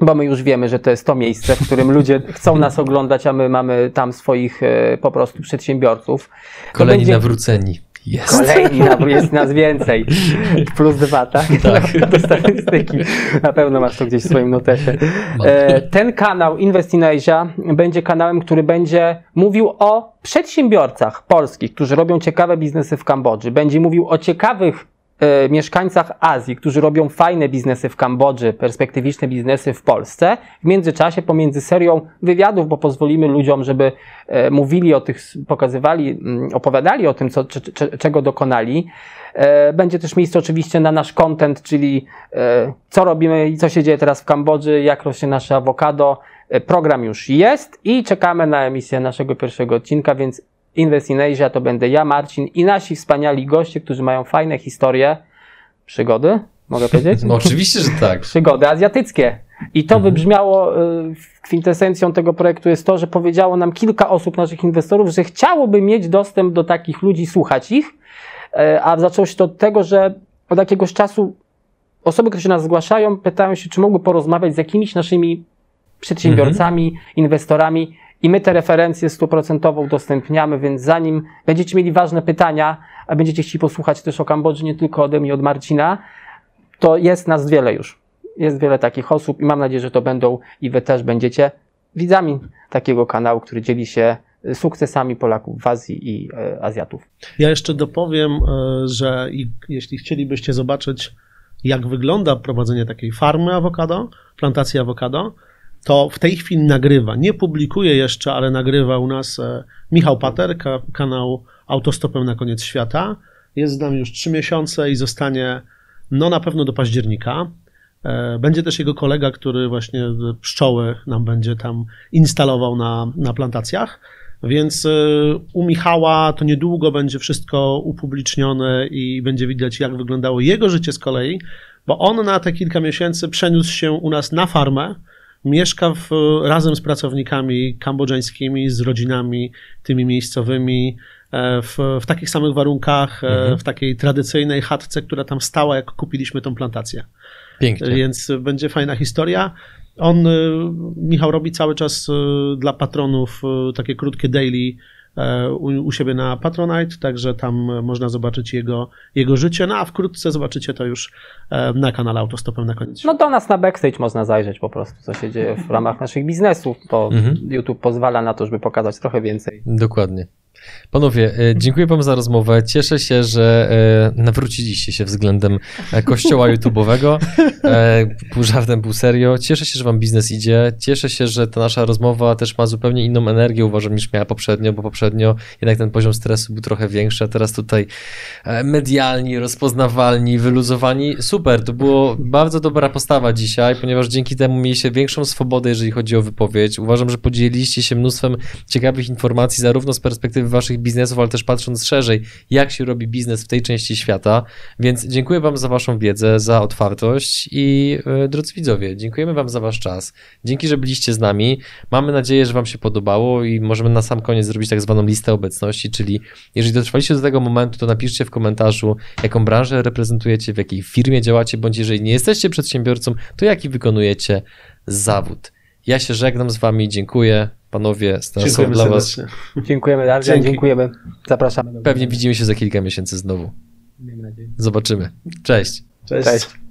bo my już wiemy, że to jest to miejsce, w którym ludzie chcą nas oglądać, a my mamy tam swoich e, po prostu przedsiębiorców. To Kolejni będzie- nawróceni. Jest. Kolejni, jest nas więcej. Plus dwa, tak? Tak. Do statystyki. Na pewno masz to gdzieś w swoim notesie. E, ten kanał Invest in Asia będzie kanałem, który będzie mówił o przedsiębiorcach polskich, którzy robią ciekawe biznesy w Kambodży. Będzie mówił o ciekawych e, mieszkańcach Azji, którzy robią fajne biznesy w Kambodży, perspektywiczne biznesy w Polsce. W międzyczasie pomiędzy serią wywiadów, bo pozwolimy ludziom, żeby e, mówili o tych, pokazywali, mm, opowiadali o tym, co, czy, czy, czego dokonali. E, Będzie też miejsce oczywiście na nasz content, czyli co robimy i co się dzieje teraz w Kambodży, jak rośnie nasze awokado. Program już jest i czekamy na emisję naszego pierwszego odcinka, więc Invest in Asia to będę ja, Marcin i nasi wspaniali goście, którzy mają fajne historie, przygody, mogę powiedzieć? No oczywiście, że tak. przygody azjatyckie. I to wybrzmiało, y, kwintesencją tego projektu jest to, że powiedziało nam kilka osób, naszych inwestorów, że chciałoby mieć dostęp do takich ludzi, słuchać ich, E, a zaczęło się to od tego, że od jakiegoś czasu osoby, które się nas zgłaszają, pytają się, czy mogły porozmawiać z jakimiś naszymi przedsiębiorcami, inwestorami i my te referencje stuprocentowo udostępniamy, więc zanim będziecie mieli ważne pytania, a będziecie chcieli posłuchać też o Kambodży, nie tylko ode mnie, od Marcina, to jest nas wiele już. Jest wiele takich osób i mam nadzieję, że to będą i wy też będziecie widzami takiego kanału, który dzieli się sukcesami Polaków w Azji i e, Azjatów. Ja jeszcze dopowiem, e, że jeśli chcielibyście zobaczyć, jak wygląda prowadzenie takiej farmy awokado, plantacji awokado, to w tej chwili nagrywa, nie publikuje jeszcze, ale nagrywa u nas e, Michał Pater, ka- kanał Autostopem na koniec świata. Jest z nami już trzy miesiące i zostanie no na pewno do października. E, Będzie też jego kolega, który właśnie pszczoły nam będzie tam instalował na, na plantacjach. Więc e, u Michała to niedługo będzie wszystko upublicznione i będzie widać, jak wyglądało jego życie z kolei, bo on na te kilka miesięcy przeniósł się u nas na farmę. Mieszka w, razem z pracownikami kambodżańskimi, z rodzinami tymi miejscowymi, e, w, w takich samych warunkach, e, Mhm. w takiej tradycyjnej chatce, która tam stała, jak kupiliśmy tą plantację. Pięknie. Więc będzie fajna historia. On, y, Michał, robi cały czas dla patronów takie krótkie daily u, u siebie na Patronite, także tam można zobaczyć jego, jego życie, no a wkrótce zobaczycie to już e, na kanale Autostopem na koniec. No do nas na backstage można zajrzeć po prostu, co się dzieje w ramach naszych biznesów, bo Mhm. YouTube pozwala na to, żeby pokazać trochę więcej. Dokładnie. Panowie, e, dziękuję wam za rozmowę. Cieszę się, że e, nawróciliście się względem e, kościoła YouTube'owego. Pół żartem, pół serio. Cieszę się, że wam biznes idzie. Cieszę się, że ta nasza rozmowa też ma zupełnie inną energię, uważam, niż miała poprzednio, bo poprzednio jednak ten poziom stresu był trochę większy, a teraz tutaj medialni, rozpoznawalni, wyluzowani. Super, to było bardzo dobra postawa dzisiaj, ponieważ dzięki temu mieliście większą swobodę, jeżeli chodzi o wypowiedź. Uważam, że podzieliliście się mnóstwem ciekawych informacji, zarówno z perspektywy waszych biznesów, ale też patrząc szerzej, jak się robi biznes w tej części świata. Więc dziękuję Wam za Waszą wiedzę, za otwartość i yy, drodzy widzowie, dziękujemy Wam za Wasz czas. Dzięki, że byliście z nami. Mamy nadzieję, że Wam się podobało i możemy na sam koniec zrobić tak zwaną listę obecności, czyli jeżeli dotrwaliście do tego momentu, to napiszcie w komentarzu, jaką branżę reprezentujecie, w jakiej firmie działacie, bądź jeżeli nie jesteście przedsiębiorcą, to jaki wykonujecie zawód. Ja się żegnam z Wami, dziękuję. Panowie, Dziękujemy dla Was. Dziękujemy, Adrian, dziękujemy. Zapraszamy. Pewnie widzimy się za kilka miesięcy znowu. Zobaczymy. Cześć. Cześć. Cześć.